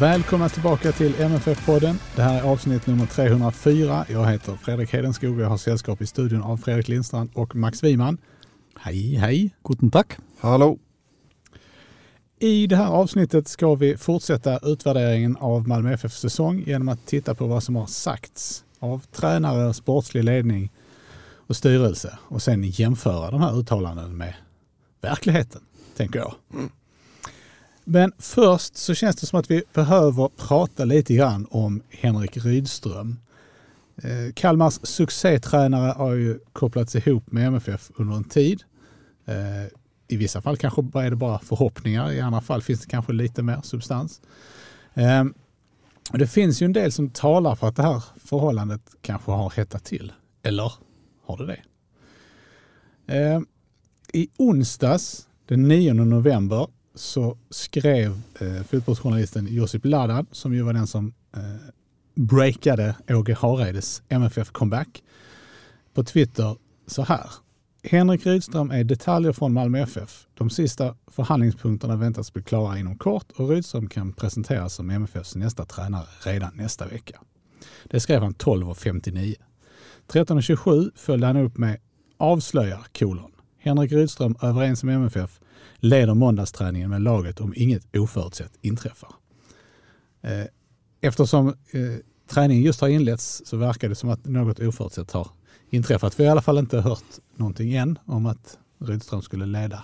Välkomna tillbaka till MFF-podden. Det här är avsnitt nummer 304. Jag heter Fredrik Hedenskog och jag har sällskap i studion av Fredrik Lindstrand och Max Wiman. Hej, hej! Guten tack! Hallå! I det här avsnittet ska vi fortsätta utvärderingen av Malmö FFs säsong genom att titta på vad som har sagts av tränare, sportslig ledning och styrelse och sen jämföra de här uttalandena med verkligheten, tänker jag. Mm. Men först så känns det som att vi behöver prata lite grann om Henrik Rydström. Eh, Kalmars succétränare har ju kopplats ihop med MFF under en tid. Eh, I vissa fall kanske är det bara förhoppningar, i andra fall finns det kanske lite mer substans. Eh, det finns ju en del som talar för att det här förhållandet kanske har hettat till. Eller har det det? I onsdags den 9 november så skrev eh, fotbollsjournalisten Josip Ladan, som ju var den som eh, breakade Åge Hareides MFF-comeback, på Twitter så här. Henrik Rydström är detaljer från Malmö FF. De sista förhandlingspunkterna väntas bli klara inom kort och Rydström kan presenteras som MFFs nästa tränare redan nästa vecka. Det skrev han 12.59. 13.27 följde han upp med avslöjar kolon. Henrik Rydström överens med MFF leder måndagsträningen med laget om inget oförutsett inträffar. Eh, eftersom eh, träningen just har inletts så verkar det som att något oförutsett har inträffat. Vi har i alla fall inte hört någonting än om att Rydström skulle leda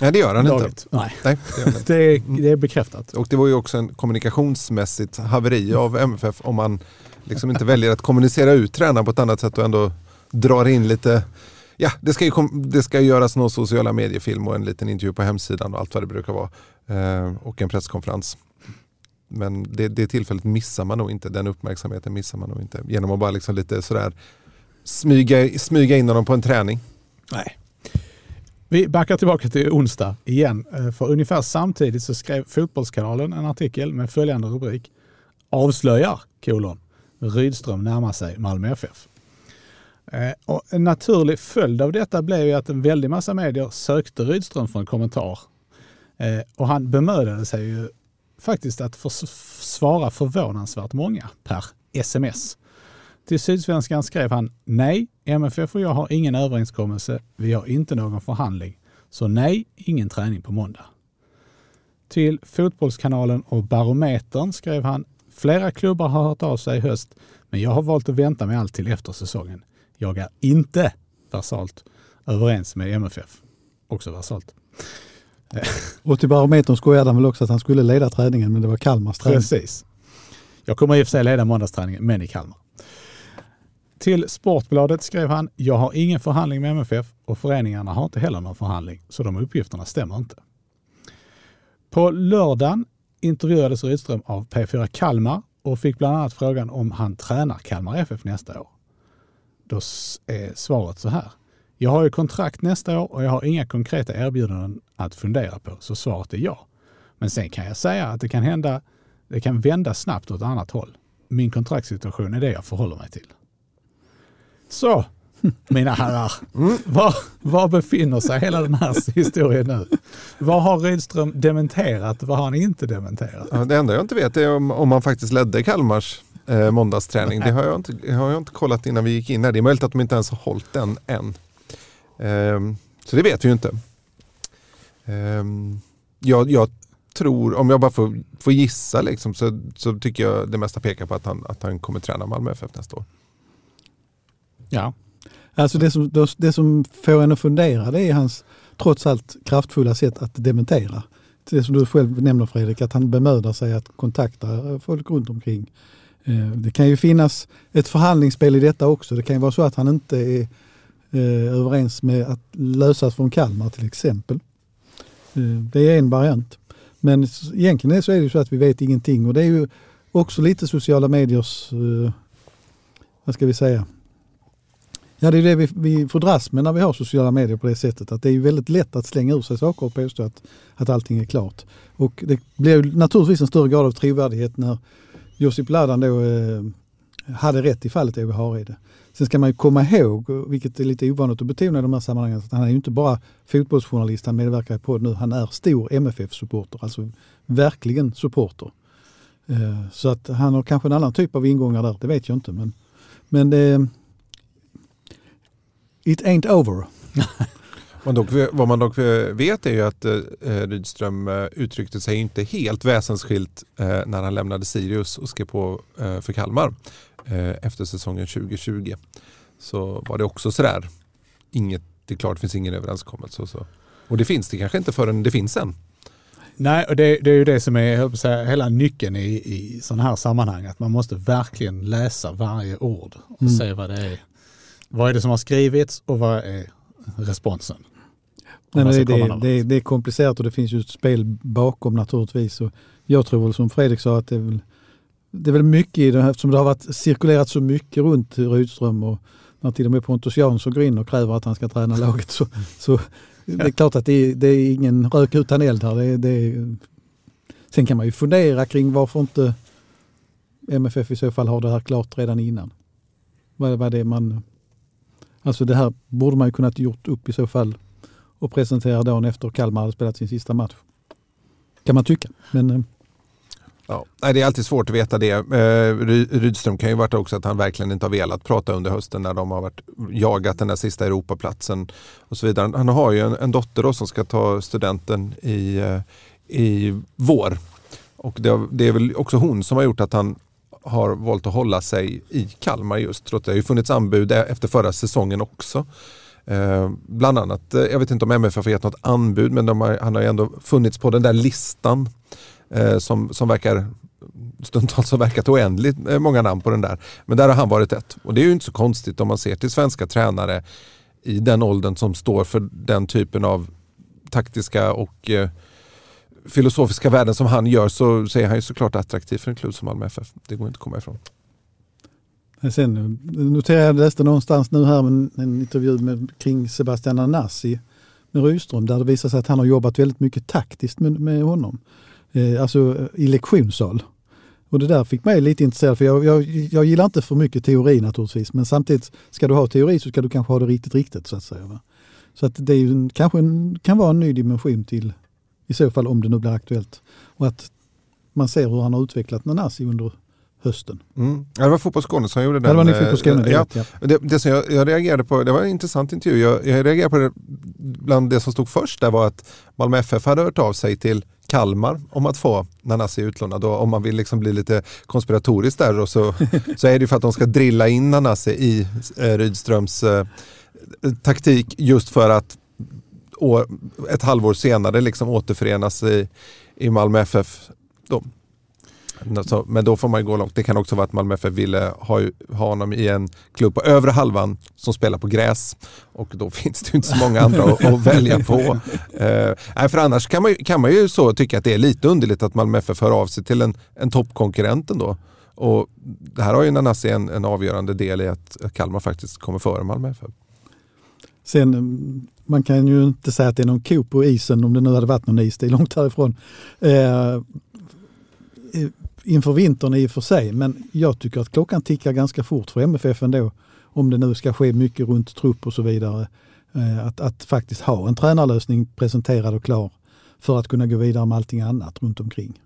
Nej, det gör han laget. inte. Nej, Nej det, det, är, det är bekräftat. Och det var ju också en kommunikationsmässigt haveri av MFF om man liksom inte väljer att kommunicera ut tränaren på ett annat sätt och ändå drar in lite ja, det ska, ju det ska göras någon sociala mediefilm och en liten intervju på hemsidan och allt vad det brukar vara. Eh, och en presskonferens. Men det, det tillfället missar man nog inte, den uppmärksamheten missar man nog inte. Genom att bara liksom lite sådär smyga, smyga in honom på en träning. Nej. Vi backar tillbaka till onsdag igen. Eh, för ungefär samtidigt så skrev Fotbollskanalen en artikel med följande rubrik. Avslöjar kolon. Rydström närmar sig Malmö FF. Eh, och en naturlig följd av detta blev ju att en väldig massa medier sökte Rydström för en kommentar. Eh, och han bemödade sig ju faktiskt att svara förvånansvärt många per sms. Till Sydsvenskan skrev han Nej, MFF och jag har ingen överenskommelse. Vi har inte någon förhandling. Så nej, ingen träning på måndag. Till Fotbollskanalen och Barometern skrev han Flera klubbar har hört av sig i höst, men jag har valt att vänta med allt till efter säsongen. Jag är inte versalt överens med MFF. Också versalt. Och till Barometern skojade han väl också att han skulle leda träningen, men det var Kalmars träning. Precis. Jag kommer i och för sig leda måndagsträningen, men i Kalmar. Till Sportbladet skrev han, jag har ingen förhandling med MFF och föreningarna har inte heller någon förhandling, så de uppgifterna stämmer inte. På lördagen intervjuades Rydström av P4 Kalmar och fick bland annat frågan om han tränar Kalmar FF nästa år. Då är svaret så här. Jag har ju kontrakt nästa år och jag har inga konkreta erbjudanden att fundera på, så svaret är ja. Men sen kan jag säga att det kan hända, det kan vända snabbt åt annat håll. Min kontraktssituation är det jag förhåller mig till. Så, mina herrar, mm. var, var befinner sig hela den här historien nu? Vad har Rydström dementerat och vad har han inte dementerat? Ja, det enda jag inte vet är om, om han faktiskt ledde Kalmars eh, måndagsträning. Det har, jag inte, har jag inte kollat innan vi gick in här. Det är möjligt att de inte ens har hållit den än. Eh, så det vet vi ju inte. Eh, jag, jag, tror, om jag bara får, får gissa, liksom, så, så tycker jag det mesta pekar på att han, att han kommer träna Malmö FF nästa år. Ja. Alltså det som, det som får en att fundera det är hans trots allt kraftfulla sätt att dementera. Det som du själv nämner Fredrik, att han bemödar sig att kontakta folk runt omkring Eh, det kan ju finnas ett förhandlingsspel i detta också. Det kan ju vara så att han inte är eh, överens med att lösas från Kalmar till exempel. Eh, det är en variant. Men egentligen så är det så att vi vet ingenting och det är ju också lite sociala mediers, vad ska vi säga, Ja, det är det vi, vi får dras med när vi har sociala medier på det sättet. Att det är väldigt lätt att slänga ur sig saker och påstå att, att allting är klart. Och det blir naturligtvis en större grad av trovärdighet när Josip Ladan då eh, hade rätt i fallet Ove Haride. Sen ska man ju komma ihåg, vilket är lite ovanligt att betona i de här sammanhangen, att han är ju inte bara fotbollsjournalist, han medverkar på nu, han är stor MFF-supporter, alltså verkligen supporter. Eh, så att han har kanske en annan typ av ingångar där, det vet jag inte. Men, men det, it ain't over. Man dock, vad man dock vet är ju att eh, Rydström eh, uttryckte sig inte helt väsensskilt eh, när han lämnade Sirius och skrev på eh, för Kalmar eh, efter säsongen 2020. Så var det också sådär, inget, det är klart det finns ingen överenskommelse. Och, så. och det finns det kanske inte förrän det finns en. Nej, och det, det, är ju det som är säga, hela nyckeln i, i sådana här sammanhang. Att man måste verkligen läsa varje ord och mm. se vad det är. Vad är det som har skrivits och vad är responsen? Nej, det, det, det, det, är komplicerat och det finns ju ett spel bakom naturligtvis. Och jag tror väl som Fredrik sa att det är väl, det är väl mycket i det här eftersom det har varit cirkulerat så mycket runt Rydström och när till och med Pontus Jansson går in och kräver att han ska träna laget så, så det är klart att det, det är ingen rök utan eld här. Det, det, sen kan man ju fundera kring varför inte MFF i så fall har det här klart redan innan. Vad, vad det är man Alltså det här borde man ju kunnat gjort upp i så fall och presentera dagen efter Kalmar hade spelat sin sista match. Kan man tycka. Men, eh. Ja, det är alltid svårt att veta det. Eh, Rydström kan ju varit också att han verkligen inte har velat prata under hösten när de har varit, jagat den där sista Europaplatsen och så vidare. Han har ju en, en dotter då som ska ta studenten i, eh, i vår. Och det, det, är väl också hon som har gjort att han har valt att hålla sig i Kalmar just. Trots att det har ju funnits anbud efter förra säsongen också. Eh, bland annat, eh, jag vet inte om MFF har gett något anbud men har, han har ju ändå funnits på den där listan eh, som, som verkar stundtals har verkat oändligt eh, många namn på den där. Men där har han varit ett. Och det är ju inte så konstigt om man ser till svenska tränare i den åldern som står för den typen av taktiska och eh, filosofiska värden som han gör så, så är han ju såklart attraktiv för en klubb som Malmö FF. Det går inte att komma ifrån. Sen noterade jag, läste någonstans nu här en, en intervju med, kring Sebastian Anassi med Rydström där det visar sig att han har jobbat väldigt mycket taktiskt med, med honom. Eh, alltså i lektionssal. Och det där fick mig lite intresserad för jag, jag, jag gillar inte för mycket teori naturligtvis men samtidigt ska du ha teori så ska du kanske ha det riktigt riktigt så att säga. Va? Så att det är, kanske en, kan vara en ny dimension till i så fall om det nu blir aktuellt. Och att man ser hur han har utvecklat Nanasi under hösten. Mm. Ja, det var Fotboll Skåne som gjorde den. Det var på Skåne, det, ja. ja. Det, det som jag, jag, reagerade på, det var en intressant intervju. Jag, jag reagerade på det, bland det som stod först där var att Malmö FF hade hört av sig till Kalmar om att få Nanasi utlånad. Och om man vill liksom bli lite konspiratorisk där och så, så är det för att de ska drilla in Nanasi i eh, Rydströms eh, taktik just för att år, ett halvår senare liksom återförenas i, i Malmö FF. Då. Men då får man gå långt. Det kan också vara att Malmö FF ville ha, ha honom i en klubb på övre halvan som spelar på gräs. Och då finns det inte så många andra att, att välja på. Eh, för annars kan man, kan man ju så tycka att det är lite underligt att Malmö FF hör av sig till en, en toppkonkurrent ändå. Och det här har ju Nanasi en, en avgörande del i att Kalmar faktiskt kommer före Malmö FF. Sen mm, man kan ju inte säga att det är någon ko på isen om det nu hade varit någon is, det är långt härifrån. Eh, inför vintern i och för sig, men jag tycker att klockan tickar ganska fort för MFF ändå. Om det nu ska ske mycket runt trupp och så vidare. Eh, att, att faktiskt ha en tränarlösning presenterad och klar för att kunna gå vidare med allting annat runt omkring.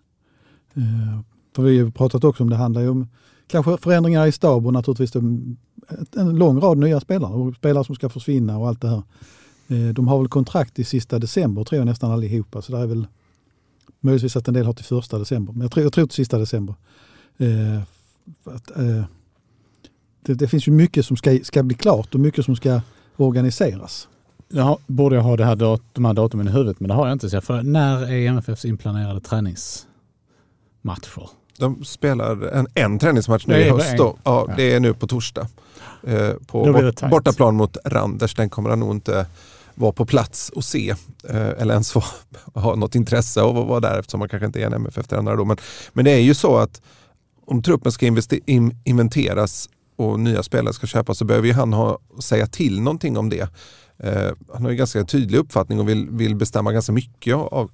Eh, för vi har pratat också om det handlar ju om kanske förändringar i stab och naturligtvis en lång rad nya spelare och spelare som ska försvinna och allt det här. Eh, de har väl kontrakt i sista december tror jag nästan allihopa. Så det är väl möjligtvis att en del har till första december. Men jag tror, jag tror till sista december. Eh, att, eh, det, det, finns ju mycket som ska, ska bli klart och mycket som ska organiseras. Ja, borde jag ha det här dat de här datumen i huvudet men det har jag inte. Så för när är MFFs inplanerade träningsmatcher? De spelar en, en träningsmatch nu i höst. Ja, Ja. Det är nu på torsdag. Eh, på bort, bortaplan mot Randers. Den kommer han nog inte vara på plats och se. Eh, eller ens få, ha något intresse av att vara där eftersom man kanske inte är en MFF-tränare då. Men, men det är ju så att om truppen ska in, inventeras och nya spelare ska köpas så behöver ju han ha, säga till någonting om det. Eh, han har ju ganska tydlig uppfattning och vill, vill bestämma ganska mycket av,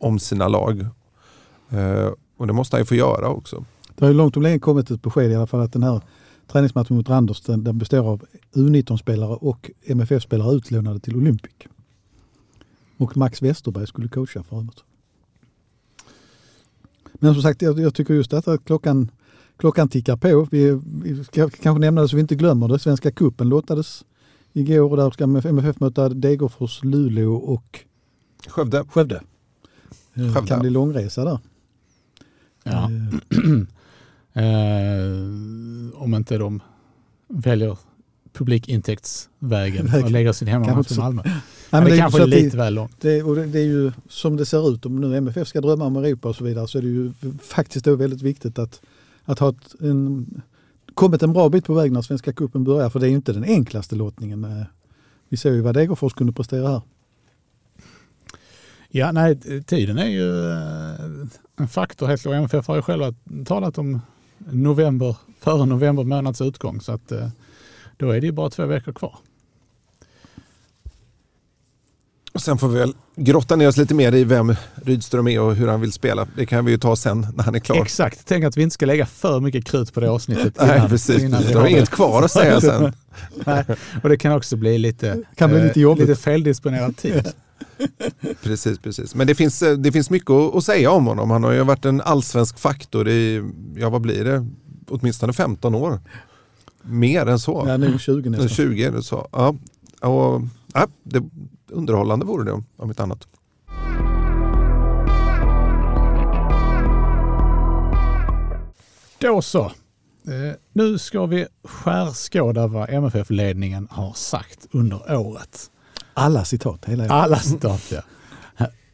om sina lag. Eh, och det måste han ju få göra också. Det har ju långt om länge kommit ett besked i alla fall att den här träningsmatchen mot Randers den, den består av U19-spelare och MFF-spelare utlånade till Olympic. Och Max Westerberg skulle coacha för övrigt. Men som sagt, jag, jag tycker just att att klockan, klockan tickar på. Vi, vi ska kanske nämna det så vi inte glömmer det. Svenska cupen lottades igår och där ska MFF möta Degerfors, Luleå och Skövde. Skövde. Eh, Skövde. Kan bli långresa där. Ja. Eh, om inte de väljer publikintäktsvägen och lägger sin hemmamatch i. Malmö. nej, Men men det är kanske är att det- lite väl långt. Det, och det, det är ju som det ser ut, om nu MFF ska drömma om Europa och så vidare, så är det ju faktiskt då väldigt viktigt att, att ha ett, en, kommit en bra bit på väg när Svenska cupen börjar. För det är ju inte den enklaste lottningen. Vi ser ju vad Degerfors kunde prestera här. Ja, nej, tiden är ju eh, en faktor helt klart. MFF har ju själva talat om november, före november månads utgång. Så att eh, då är det ju bara två veckor kvar. Och sen får vi väl grotta ner oss lite mer i vem Rydström är och hur han vill spela. Det kan vi ju ta sen när han är klar. Exakt, tänk att vi inte ska lägga för mycket krut på det avsnittet. Nej, precis. innan vi har inget kvar att säga sen. Nej, och det kan också bli lite, Kan bli eh, lite jobbigt. lite feldisponerad tid. Precis, precis. Men det finns, eh, det finns mycket att att säga om honom. Han har ju varit en allsvensk faktor i, ja vad blir det, åtminstone 15 år. Mer än så. Ja, nu 20 nästan. 20 är det så. Ja. Och, ja, det, underhållande vore det om, inte annat. Då så. Eh, nu ska vi skärskåda vad MFF-ledningen har sagt under året. Alla citat, hela Alla citat, ja.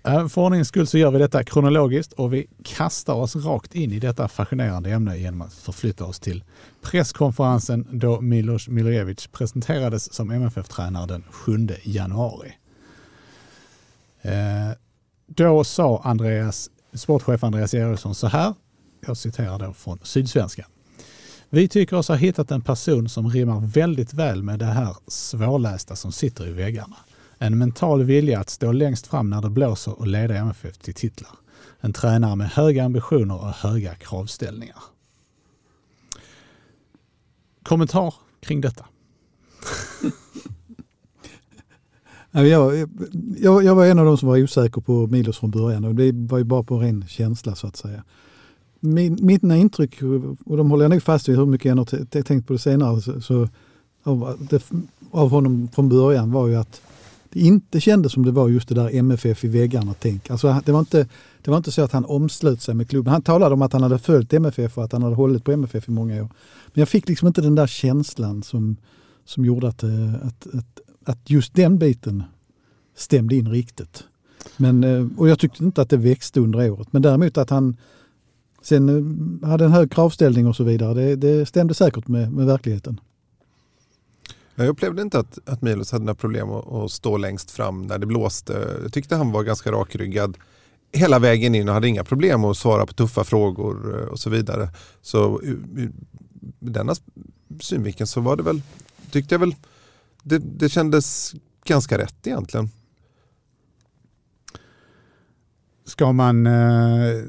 Eh, För ordningens skull så gör vi detta kronologiskt och vi kastar oss rakt in i detta fascinerande ämne genom att förflytta oss till presskonferensen då Milos Milojevic presenterades som MFF-tränare den 7 januari. Eh, då sa Andreas, sportchef Andreas Eriksson så här, jag citerar då från Sydsvenskan. Vi tycker oss ha hittat en person som rimmar väldigt väl med det här svårlästa som sitter i väggarna. En mental vilja att stå längst fram när det blåser och leda MFF till titlar. En tränare med höga ambitioner och höga kravställningar. Kommentar kring detta? Jag, jag, jag var en av de som var osäker på Milos från början och det var ju bara på ren känsla så att säga. Min, mina intryck, och de håller jag nog fast vid hur mycket jag har tänkt på det senare, så, så av, det, av honom från början var ju att det inte kändes som det var just det där MFF i väggarna tänk. Alltså, det, var inte, det var inte så att han omslöt sig med klubben. Han talade om att han hade följt MFF och att han hade hållit på MFF i många år. Men jag fick liksom inte den där känslan som, som gjorde att, eh, att, att, att just den biten stämde in riktigt. Men, eh, och jag tyckte inte att det växte under året. Men däremot att han sen eh, hade en hög kravställning och så vidare. Det, det stämde säkert med, med verkligheten. Jag upplevde inte att, att Milos hade några problem att, att stå längst fram när det blåste. Jag tyckte han var ganska rakryggad hela vägen in och hade inga problem att svara på tuffa frågor eh, och så vidare. Så ur ur denna synvinkeln så var det väl, tyckte jag väl, det, det kändes ganska rätt egentligen. Ska man eh,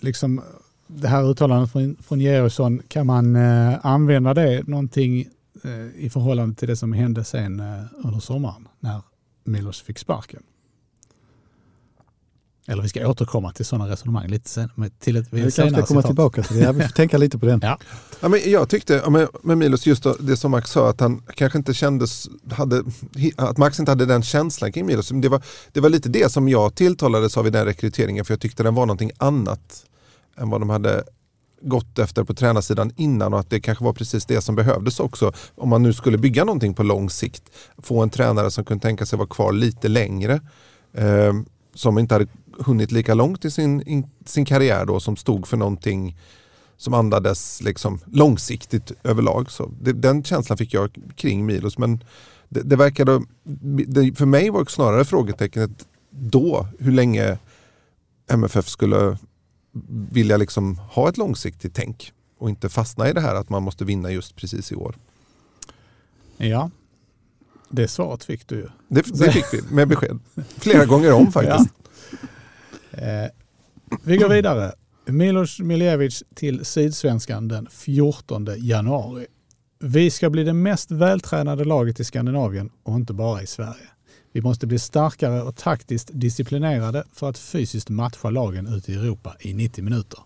liksom det här uttalandet från, från Georgsson, kan man eh, använda det någonting eh, i förhållande till det som hände sen eh, under sommaren när Milos fick sparken? Eller vi ska återkomma till sådana resonemang lite sen, med- till ett Vi kanske ska komma citat. tillbaka till det. Vi får tänka lite på den. Ja. Ja, men jag tyckte med, med Milos, just det som Max sa, att han kanske inte kändes, hade, att Max inte hade den känslan kring Milos. Det var, det var lite det som jag tilltalades av i den rekryteringen, för jag tyckte den var någonting annat än vad de hade gått efter på tränarsidan innan och att det kanske var precis det som behövdes också. Om man nu skulle bygga någonting på lång sikt. Få en tränare som kunde tänka sig vara kvar lite längre. Eh, som inte hade hunnit lika långt i sin, in, sin karriär då som stod för någonting som andades liksom långsiktigt överlag. Så det, den känslan fick jag kring Milos. Men det, det verkade, det, för mig var snarare frågetecknet då hur länge MFF skulle vilja liksom ha ett långsiktigt tänk och inte fastna i det här att man måste vinna just precis i år. Ja, det svaret fick du ju. Det, det fick vi med besked. Flera gånger om faktiskt. Ja. Eh, vi går vidare. Milos Miljevic till Sydsvenskan den 14 januari. Vi ska bli det mest vältränade laget i Skandinavien och inte bara i Sverige. Vi måste bli starkare och taktiskt disciplinerade för att fysiskt matcha lagen ute i Europa i 90 minuter.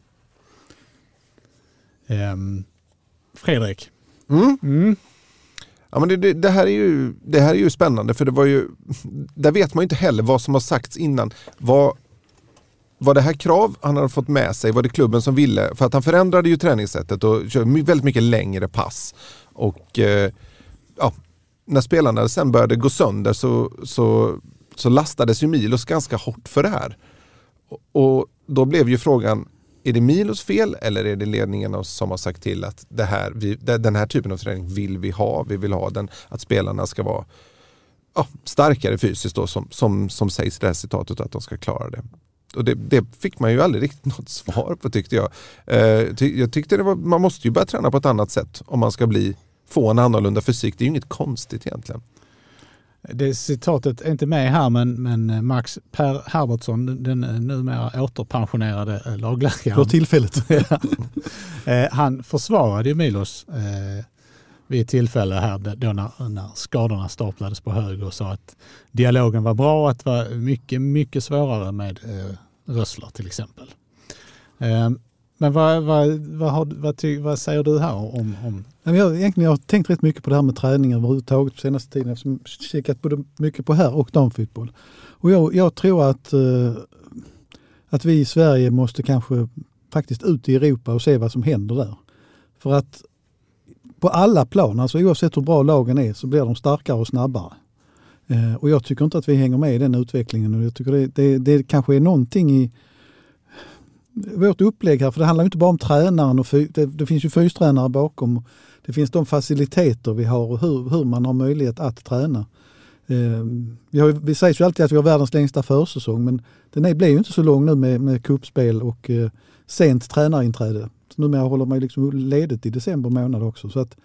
Um, Fredrik. Mm. Mm. Ja, men det, det, det, här är ju, det här är ju spännande för det var ju, där vet man ju inte heller vad som har sagts innan. Vad, var det här krav han hade fått med sig? Var det klubben som ville? För att han förändrade ju träningssättet och körde väldigt mycket längre pass. Och eh, ja, när spelarna sen började gå sönder så, så, så lastades ju Milos ganska hårt för det här. Och, och då blev ju frågan, är det Milos fel eller är det ledningen som har sagt till att det här, vi, den här typen av träning vill vi ha? Vi vill ha den, att spelarna ska vara ja, starkare fysiskt då som, som, som sägs i det här citatet att de ska klara det. Och det, det, fick man ju aldrig riktigt något svar på tyckte jag. Eh, ty, jag tyckte det var, man måste ju börja träna på ett annat sätt om man ska bli, få en annorlunda fysik. Det är ju inget konstigt egentligen. Det citatet är inte med här men, men Max Per Herbertsson, den numera återpensionerade lagläkaren. För tillfället. Eh, han försvarade ju Milos eh, vid ett tillfälle här då när, när skadorna staplades på hög och sa att dialogen var bra och att det var mycket, mycket svårare med eh, Rössler till exempel. Eh, men vad, vad, vad, har, vad, ty, vad, säger du här om, om? Jag, egentligen, jag har tänkt rätt mycket på det här med träning överhuvudtaget på senaste tiden eftersom jag kikat både mycket på här och damfotboll. Och jag, jag tror att, eh, att vi i Sverige måste kanske faktiskt ut i Europa och se vad som händer där. För att på alla plan, alltså oavsett hur bra lagen är, så blir de starkare och snabbare. Eh, och jag tycker inte att vi hänger med i den utvecklingen. Och jag tycker det, det, det kanske är någonting i vårt upplägg här, för det handlar inte bara om tränaren och fy, det, det, finns ju fystränare bakom. Det finns de faciliteter vi har och hur, hur man har möjlighet att träna. Eh, vi, har, vi säger ju alltid att vi har världens längsta försäsong men den är, blir ju inte så lång nu med, med kuppspel och eh, sent tränarinträde numera håller man liksom ledigt i december månad också. Så att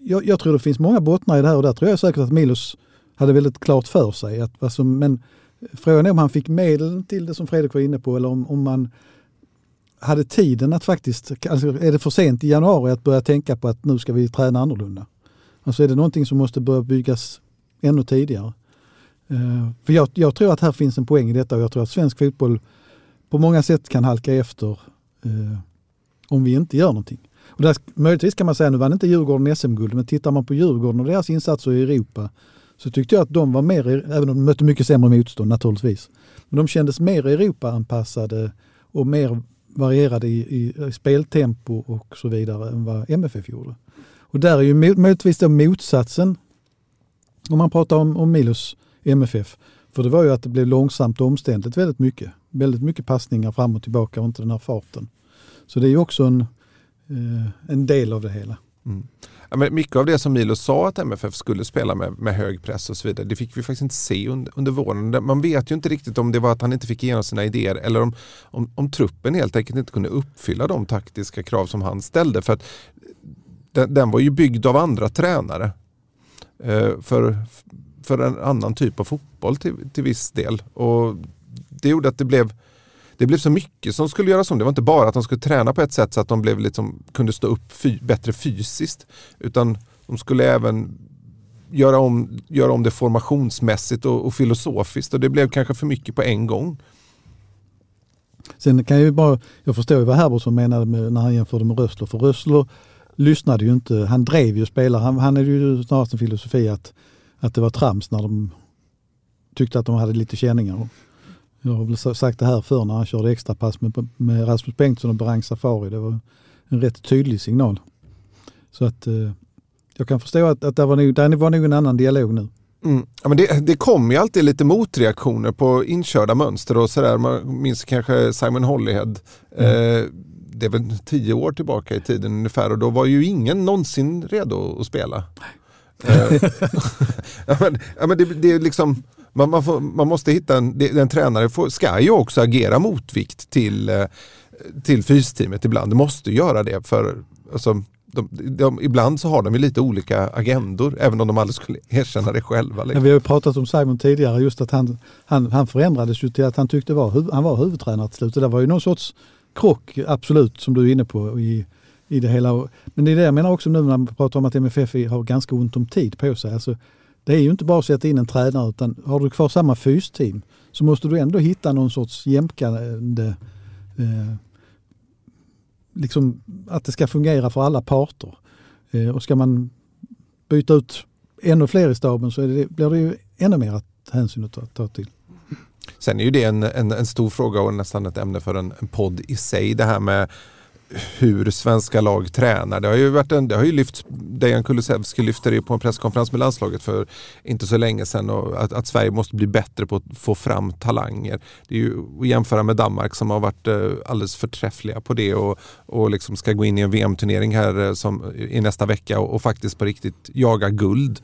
jag, jag, tror det finns många bottnar i det här och där tror jag säkert att Milos hade väldigt klart för sig. Att vad som, men frågan är om han fick medel till det som Fredrik var inne på eller om, om man hade tiden att faktiskt, alltså är det för sent i januari att börja tänka på att nu ska vi träna annorlunda? Alltså är det någonting som måste börja byggas ännu tidigare? Uh, för jag, jag, tror att här finns en poäng i detta och jag tror att svensk fotboll på många sätt kan halka efter uh, om vi inte gör någonting. Och där, möjligtvis kan man säga, nu vann inte Djurgården SM-guld, men tittar man på Djurgården och deras insatser i Europa så tyckte jag att de var mer, även om de mötte mycket sämre motstånd naturligtvis, men de kändes mer Europa-anpassade och mer varierade i, i, i, speltempo och så vidare än vad MFF gjorde. Och där är ju möjligtvis då motsatsen, om man pratar om, om Milos MFF, för det var ju att det blev långsamt och omständligt väldigt mycket. Väldigt mycket passningar fram och tillbaka och inte den här farten. Så det är ju också en, eh, en del av det hela. Mm. Ja, men mycket av det som Milo sa att MFF skulle spela med, med hög press och så vidare, det fick vi faktiskt inte se under, under våren. Man vet ju inte riktigt om det var att han inte fick igenom sina idéer eller om, om, om truppen helt enkelt inte kunde uppfylla de taktiska krav som han ställde. För att den, den var ju byggd av andra tränare. Eh, för, för en annan typ av fotboll till, till viss del. Och det gjorde att det blev det blev så mycket som skulle göras om. Det var inte bara att de skulle träna på ett sätt så att de blev liksom, kunde stå upp fy, bättre fysiskt. Utan de skulle även göra om, göra om det formationsmässigt och, och filosofiskt. Och det blev kanske för mycket på en gång. Sen kan jag ju bara, jag förstår ju vad Herbertsson menade med, när han jämförde med Rössler. För Rössler lyssnade ju inte, han drev ju spelare. Han, han är ju snarast en filosofi att, att det var trams när de tyckte att de hade lite känningar. Jag har väl sagt det här förr när han körde extrapass med, med Rasmus Bengtsson och Berang Safari. Det var en rätt tydlig signal. Så att eh, jag kan förstå att, att det var nog, där var nog en annan dialog nu. Mm. Ja, men det, det kommer ju alltid lite motreaktioner på inkörda mönster och sådär. Man minns kanske Simon Hollyhead. Mm. Eh, det är väl tio år tillbaka i tiden ungefär och då var ju ingen någonsin redo att spela. Eh, ja, men, ja, men det, det är liksom, man, man, får, man, måste hitta en, en tränare får, ska ju också agera motvikt till, eh, till fysteamet ibland. Det måste göra det för alltså, de, de, ibland så har de ju lite olika agendor, även om de aldrig skulle erkänna det själva. Liksom. Vi har ju pratat om Simon tidigare, just att han, han, han förändrades ju till att han tyckte var, han var huvudtränare till slut. Det var ju någon sorts krock, absolut, som du är inne på i, i det hela. Men det är det jag menar också nu när man pratar om att MFF har ganska ont om tid på sig. Alltså, det är ju inte bara att sätta in en tränare utan har du kvar samma fysteam så måste du ändå hitta någon sorts jämkande eh, liksom att det ska fungera för alla parter. Eh, och ska man byta ut ännu fler i staben så det, blir det ju ännu mer hänsyn att ta, ta till. Sen är ju det en, en, en, stor fråga och nästan ett ämne för en, en podd i sig. Det här med hur svenska lag tränar. Det har ju, varit en, det har ju lyfts, Dejan Kulusevski lyfte det på en presskonferens med landslaget för inte så länge sedan. Och att, att, Sverige måste bli bättre på att få fram talanger. Det är ju att jämföra med Danmark som har varit eh, alldeles förträffliga på det och, och liksom ska gå in i en VM-turnering här eh, som, i nästa vecka och, och faktiskt på riktigt jaga guld.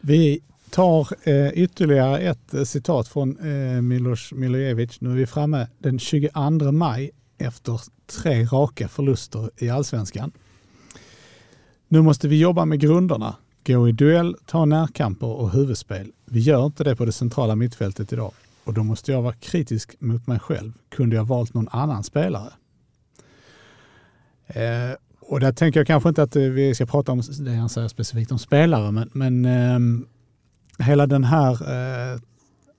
Vi tar eh, ytterligare ett eh, citat från eh, Milos Milojevic. Nu är vi framme den 22 maj efter tre raka förluster i allsvenskan. Nu måste vi jobba med grunderna, gå i duell, ta närkamper och huvudspel. Vi gör inte det på det centrala mittfältet idag och då måste jag vara kritisk mot mig själv. Kunde jag valt någon annan spelare? Eh, och där tänker jag kanske inte att eh, vi ska prata om det han säger specifikt om spelare, men, men eh, hela den här eh,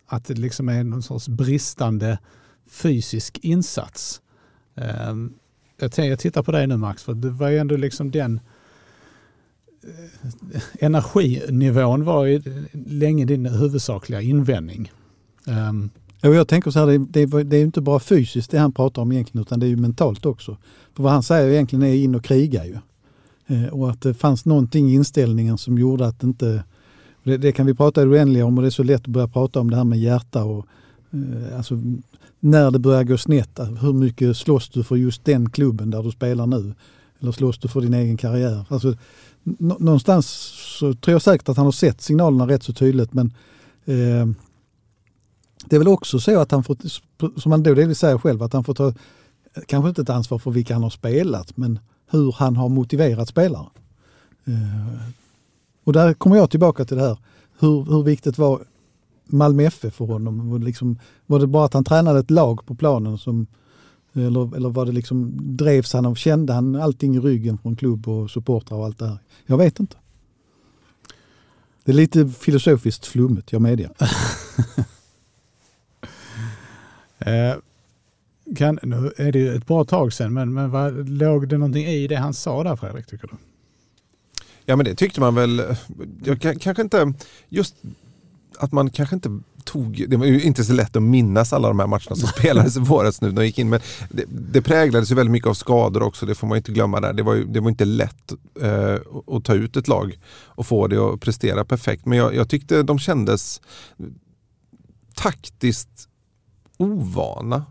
att det liksom är någon sorts bristande fysisk insats. Eh, jag, jag tittar på dig nu Max, för det var ju ändå liksom den eh, energinivån var ju länge din huvudsakliga invändning. Um, jag tänker så här, det, det, det är inte bara fysiskt det han pratar om egentligen utan det är ju mentalt också. För vad han säger egentligen är in och kriga ju. Eh, och att det fanns någonting i inställningen som gjorde att inte det, det, kan vi prata oändliga om och det är så lätt att börja prata om det här med hjärta och eh, alltså, när det börjar gå snett. Hur mycket slåss du för just den klubben där du spelar nu? Eller slåss du för din egen karriär? Alltså, någonstans så tror jag säkert att han har sett signalerna rätt så tydligt men eh, det är väl också så att han får, som han då delvis säger själv, att han får ta, kanske inte ett ansvar för vilka han har spelat, men hur han har motiverat spelare. Eh, och där kommer jag tillbaka till det här. Hur, hur viktigt var Malmö FF för honom? Var det, liksom, var det bara att han tränade ett lag på planen som eller, eller var det liksom, drevs han av, kände han allting i ryggen från klubb och supportrar och allt det här? Jag vet inte. Det är lite filosofiskt flummigt, jag medger. eh, kan, nu är det ju ett bra tag sedan, men, men vad, låg det någonting i det han sa där Fredrik, tycker du? Ja men det tyckte man väl, jag, kanske inte, just att man kanske inte tog, det var ju inte så lätt att minnas alla de här matcherna som spelades i våras nu. De gick in, men det, det präglades ju väldigt mycket av skador också, det får man inte glömma där. Det var, ju, det var inte lätt eh, att ta ut ett lag och få det att prestera perfekt. Men jag, jag tyckte de kändes taktiskt ovana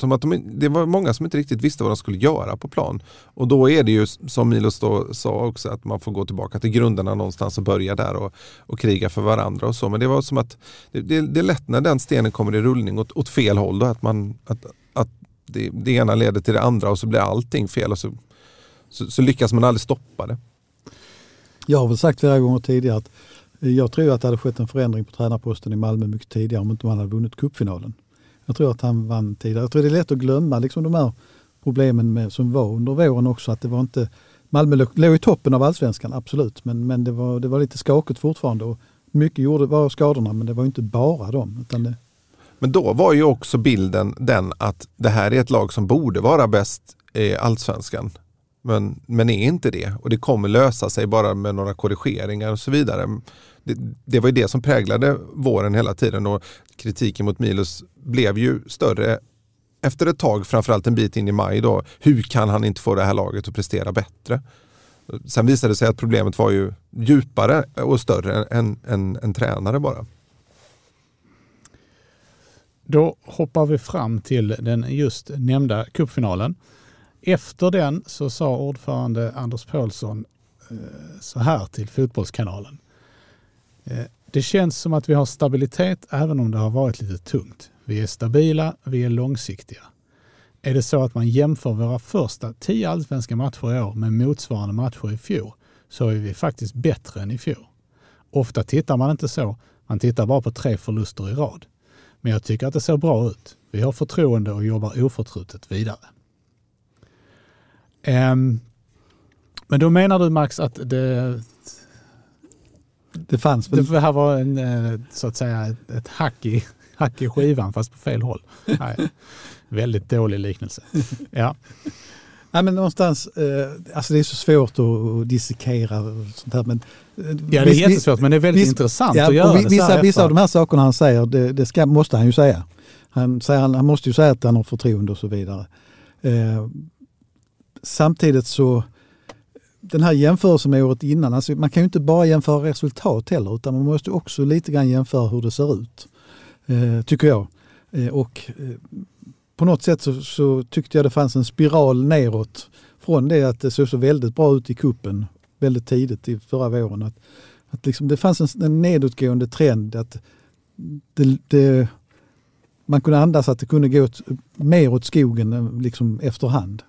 som att de, det var många som inte riktigt visste vad de skulle göra på plan. Och då är det ju som Milos då sa också att man får gå tillbaka till grunderna någonstans och börja där och, och kriga för varandra och så. Men det var som att det, det, det är lätt när den stenen kommer i rullning åt, åt fel håll då, att, man, att, att det, det ena leder till det andra och så blir allting fel och så, så, så lyckas man aldrig stoppa det. Jag har väl sagt flera gånger tidigare att eh, jag tror att det hade skett en förändring på tränarposten i Malmö mycket tidigare om inte man hade vunnit cupfinalen. Jag tror att han vann tidigare. Jag tror det är lätt att glömma liksom de här problemen med, som var under våren också. Att det var inte, Malmö låg i toppen av allsvenskan, absolut. Men, men det, var, det var lite skakigt fortfarande. Och mycket gjorde, var skadorna, men det var inte bara dem. Utan det... Men då var ju också bilden den att det här är ett lag som borde vara bäst i allsvenskan. Men, men är inte det och det kommer lösa sig bara med några korrigeringar och så vidare det, det, var ju det som präglade våren hela tiden och kritiken mot Milos blev ju större efter ett tag, framförallt en bit in i maj då. Hur kan han inte få det här laget att prestera bättre? Sen visade det sig att problemet var ju djupare och större än en tränare bara. Då hoppar vi fram till den just nämnda cupfinalen. Efter den så sa ordförande Anders Paulsson eh, så här till Fotbollskanalen. Eh, det känns som att vi har stabilitet även om det har varit lite tungt. Vi är stabila, vi är långsiktiga. Är det så att man jämför våra första tio allsvenska matcher i år med motsvarande matcher i fjol så är vi faktiskt bättre än i fjol. Ofta tittar man inte så, man tittar bara på tre förluster i rad. Men jag tycker att det ser bra ut. Vi har förtroende och jobbar oförtrutet vidare. Um, men då menar du Max att det, det fanns väl... Det här var en, eh, så att säga ett, ett hack, i, hack i skivan fast på fel håll. Nej, väldigt dålig liknelse. Ja. Nej, men någonstans, eh, alltså det är så svårt att dissekera och sånt här. Men, eh, ja, det är jättesvårt men det är väldigt viss, intressant ja, att göra det vissa, vissa av de här sakerna han säger, det, det ska, måste han ju säga. Han, säger, han, han måste ju säga att han har förtroende och så vidare. Eh, samtidigt så, den här jämförelsen med året innan, alltså man kan ju inte bara jämföra resultat heller utan man måste också lite grann jämföra hur det ser ut. Eh, tycker jag. Eh, och eh, på något sätt så, så, tyckte jag det fanns en spiral neråt från det att det såg så väldigt bra ut i kuppen väldigt tidigt i förra våren. Att, att liksom det fanns en, en nedåtgående trend. att det, det, Man kunde andas att det kunde gå åt, mer åt skogen eh, liksom efterhand.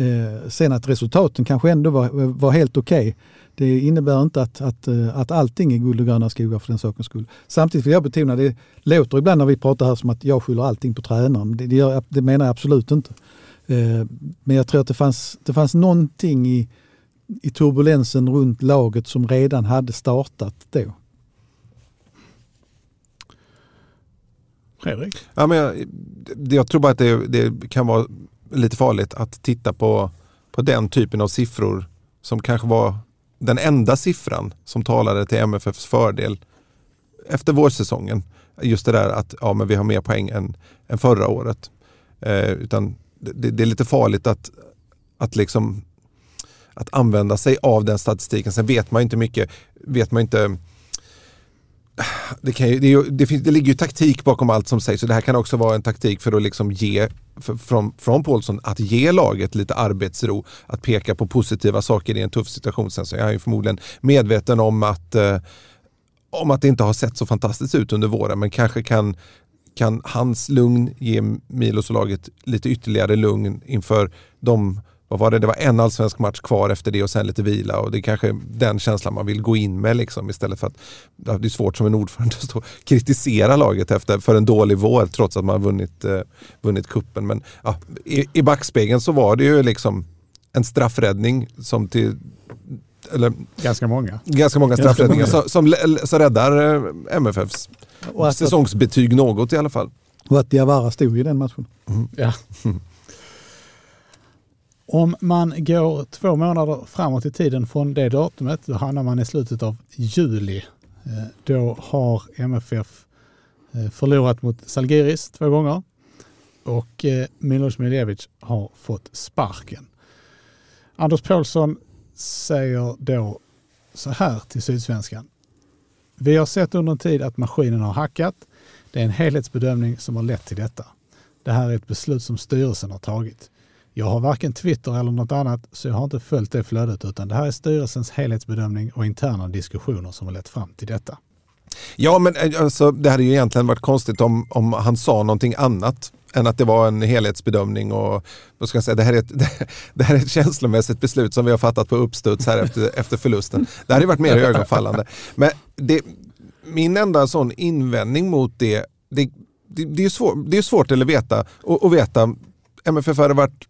Eh, sen att resultaten kanske ändå var, var helt okej. Okay. Det innebär inte att, att, eh, att allting är guld och gröna skogar för den sakens skull. Samtidigt vill jag betona, det låter ibland när vi pratar här som att jag skyller allting på tränaren. Det, det, gör, det menar jag absolut inte. Eh, men jag tror att det fanns, det fanns någonting i, i turbulensen runt laget som redan hade startat då. Fredrik? Ja, men jag, jag tror bara att det, det kan vara lite farligt att titta på, på den typen av siffror som kanske var den enda siffran som talade till MFFs fördel efter vårsäsongen. Just det där att ja, men vi har mer poäng än, än förra året. Eh, utan det, det, är lite farligt att, att, liksom, att använda sig av den statistiken. Sen vet man inte mycket, vet man inte det, kan ju, det, det, finns, det ligger ju taktik bakom allt som sägs och det här kan också vara en taktik för att liksom ge, för, från, från Paulsson, att ge laget lite arbetsro. Att peka på positiva saker i en tuff situation. Sen så är han ju förmodligen medveten om att, eh, om att det inte har sett så fantastiskt ut under våren men kanske kan, kan hans lugn ge Milos och laget lite ytterligare lugn inför de vad var det, det var en allsvensk match kvar efter det och sen lite vila och det är kanske den känslan man vill gå in med liksom istället för att det är svårt som en ordförande att stå och kritisera laget efter, för en dålig vår trots att man har vunnit, eh, vunnit kuppen. Men ja, i, i backspegeln så var det ju liksom en straffräddning som till eller, ganska många. Ganska många straffräddningar som, som, som räddar eh, MFFs säsongsbetyg något i alla fall. Och att Diawara stod i den matchen. Mm. Ja. Om man går två månader framåt i tiden från det datumet, då hamnar man i slutet av juli. Eh, då har MFF eh, förlorat mot Salgiris två gånger och eh, Milos Miljevic har fått sparken. Anders Paulsson säger då så här till Sydsvenskan. Vi har sett under en tid att maskinen har hackat. Det är en helhetsbedömning som har lett till detta. Det här är ett beslut som styrelsen har tagit. Jag har varken Twitter eller något annat så jag har inte följt det flödet utan det här är styrelsens helhetsbedömning och interna diskussioner som har lett fram till detta. Ja, men eh, alltså, det hade ju egentligen varit konstigt om, om han sa någonting annat än att det var en helhetsbedömning och vad ska jag säga, det, här är ett, det här är ett känslomässigt beslut som vi har fattat på uppstuds här efter, efter förlusten. Det hade varit mer ögonfallande. Men det, min enda sån invändning mot det, det, det, det är, svår, det är svårt att veta, och, och veta MFF hade varit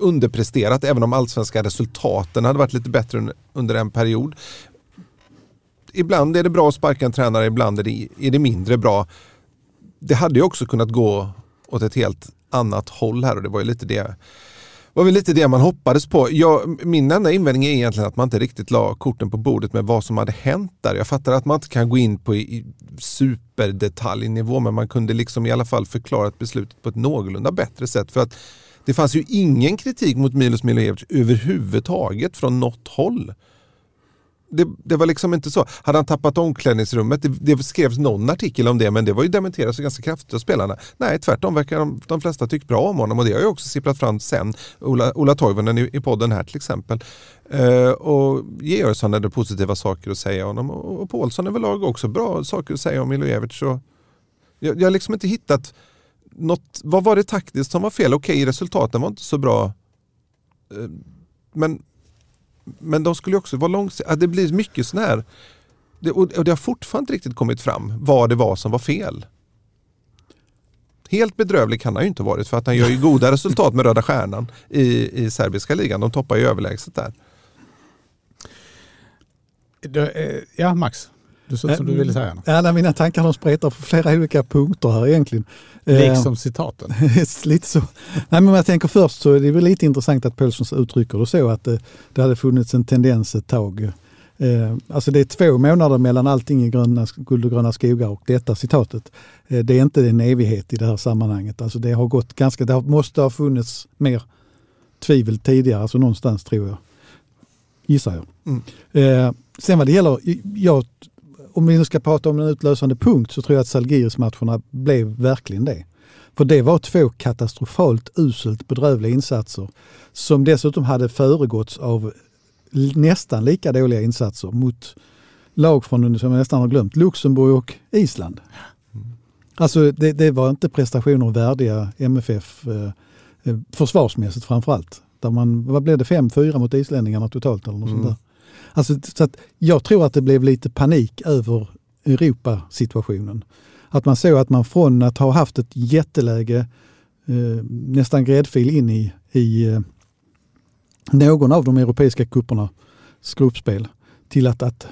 underpresterat även om allsvenska resultaten hade varit lite bättre under en period. Ibland är det bra att sparka en tränare, ibland är det, är det mindre bra. Det hade ju också kunnat gå åt ett helt annat håll här och det var ju lite det var väl lite det man hoppades på. Jag, min enda invändning är egentligen att man inte riktigt la korten på bordet med vad som hade hänt där. Jag fattar att man inte kan gå in på i, superdetaljnivå men man kunde liksom i alla fall förklara beslutet på ett någorlunda bättre sätt. För att det fanns ju ingen kritik mot Milos Milojevic överhuvudtaget från något håll. Det, det, var liksom inte så. Hade han tappat omklädningsrummet? Det, det skrevs någon artikel om det men det var ju dementerat så ganska kraftigt av spelarna. Nej, tvärtom verkar de, de flesta tyckt bra om honom och det har ju också sipprat fram sen. Ola, Ola Toivonen i, i podden här till exempel. Uh, och Georgsson hade positiva saker att säga om honom och, och Paulsson överlag också bra saker att säga om Milojevic. Jag, jag har liksom inte hittat något, vad var det taktiskt som var fel? Okej, resultaten var inte så bra. Uh, men men de skulle också vara långsiktiga. Det blir mycket sån här, det, och det har fortfarande inte riktigt kommit fram vad det var som var fel. Helt bedrövlig kan han ju inte varit för att han gör ju goda resultat med Röda Stjärnan i, i serbiska ligan. De toppar ju överlägset där. Eh, ja, Max. Du sa som du ville säga något. Ja, mina tankar de spretar på flera olika punkter här egentligen. Liksom citaten. lite så. Nej, men jag tänker först så är det väl lite intressant att Paulsson uttrycker det så att det, det hade funnits en tendens ett tag. Eh, alltså det är två månader mellan allting i gröna, guld och gröna skogar och detta citatet. Eh, det är inte en evighet i det här sammanhanget. Alltså det har gått ganska, det måste ha funnits mer tvivel tidigare, alltså någonstans tror jag. Gissar jag. Mm. Eh, sen vad det gäller, jag om vi nu ska prata om en utlösande punkt så tror jag att Salgiris-matcherna blev verkligen det. För det var två katastrofalt uselt bedrövliga insatser som dessutom hade föregåtts av nästan lika dåliga insatser mot lag från, som jag nästan har glömt, Luxemburg och Island. Alltså det, det var inte prestationer värdiga MFF eh, eh, försvarsmässigt framförallt. Där man, vad blev det, 5-4 mot islänningarna totalt eller något mm. sånt där. Alltså, så att jag tror att det blev lite panik över Europasituationen. Att man såg att man från att ha haft ett jätteläge, eh, nästan gräddfil in i, i eh, någon av de europeiska kupperna gruppspel, till att, att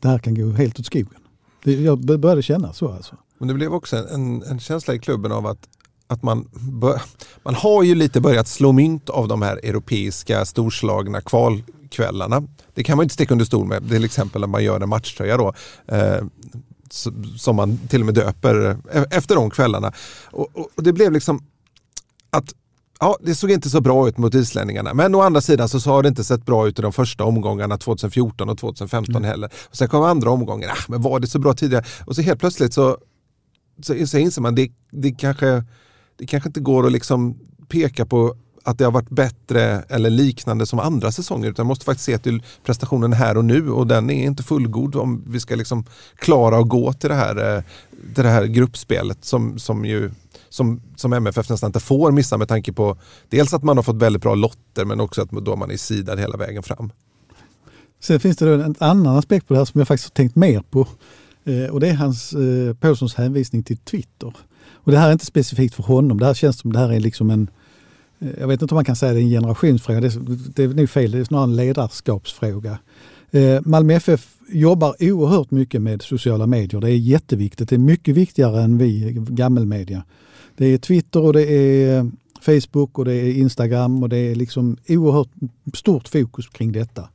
det här kan gå helt åt skogen. Det, jag började känna så alltså. Men det blev också en, en känsla i klubben av att att man, bör, man har ju lite börjat slå mynt av de här europeiska storslagna kval kvalkvällarna. Det kan man inte sticka under stol med, till exempel när man gör en matchtröja då. Eh, som man till och med döper efter de kvällarna. Och, och, det blev liksom att Ja, det såg inte så bra ut mot islänningarna. Men å andra sidan så har det inte sett bra ut i de första omgångarna 2014 och 2015 mm. heller. Och sen kom andra omgången, ah, men var det så bra tidigare? Och så helt plötsligt så, så, så inser man det, det kanske det kanske inte går att liksom peka på att det har varit bättre eller liknande som andra säsonger utan man måste faktiskt se till prestationen här och nu och den är inte fullgod om vi ska liksom klara att gå till det här, eh, till det här gruppspelet som, som, ju, som, som MFF nästan inte får missa med tanke på dels att man har fått väldigt bra lotter men också att då man är sidad hela vägen fram. Sen finns det då en annan aspekt på det här som jag faktiskt har tänkt mer på eh, och det är hans, eh, Paulssons hänvisning till Twitter. Och det här är inte specifikt för honom. Det här känns som det här är liksom en, jag vet inte om man kan säga det är en generationsfråga. Det är, det är nog fel, det är snarare en ledarskapsfråga. Eh, Malmö FF jobbar oerhört mycket med sociala medier. Det är jätteviktigt. Det är mycket viktigare än vi gammelmedia. Det är Twitter och det är Facebook och det är Instagram och det är liksom oerhört stort fokus kring detta.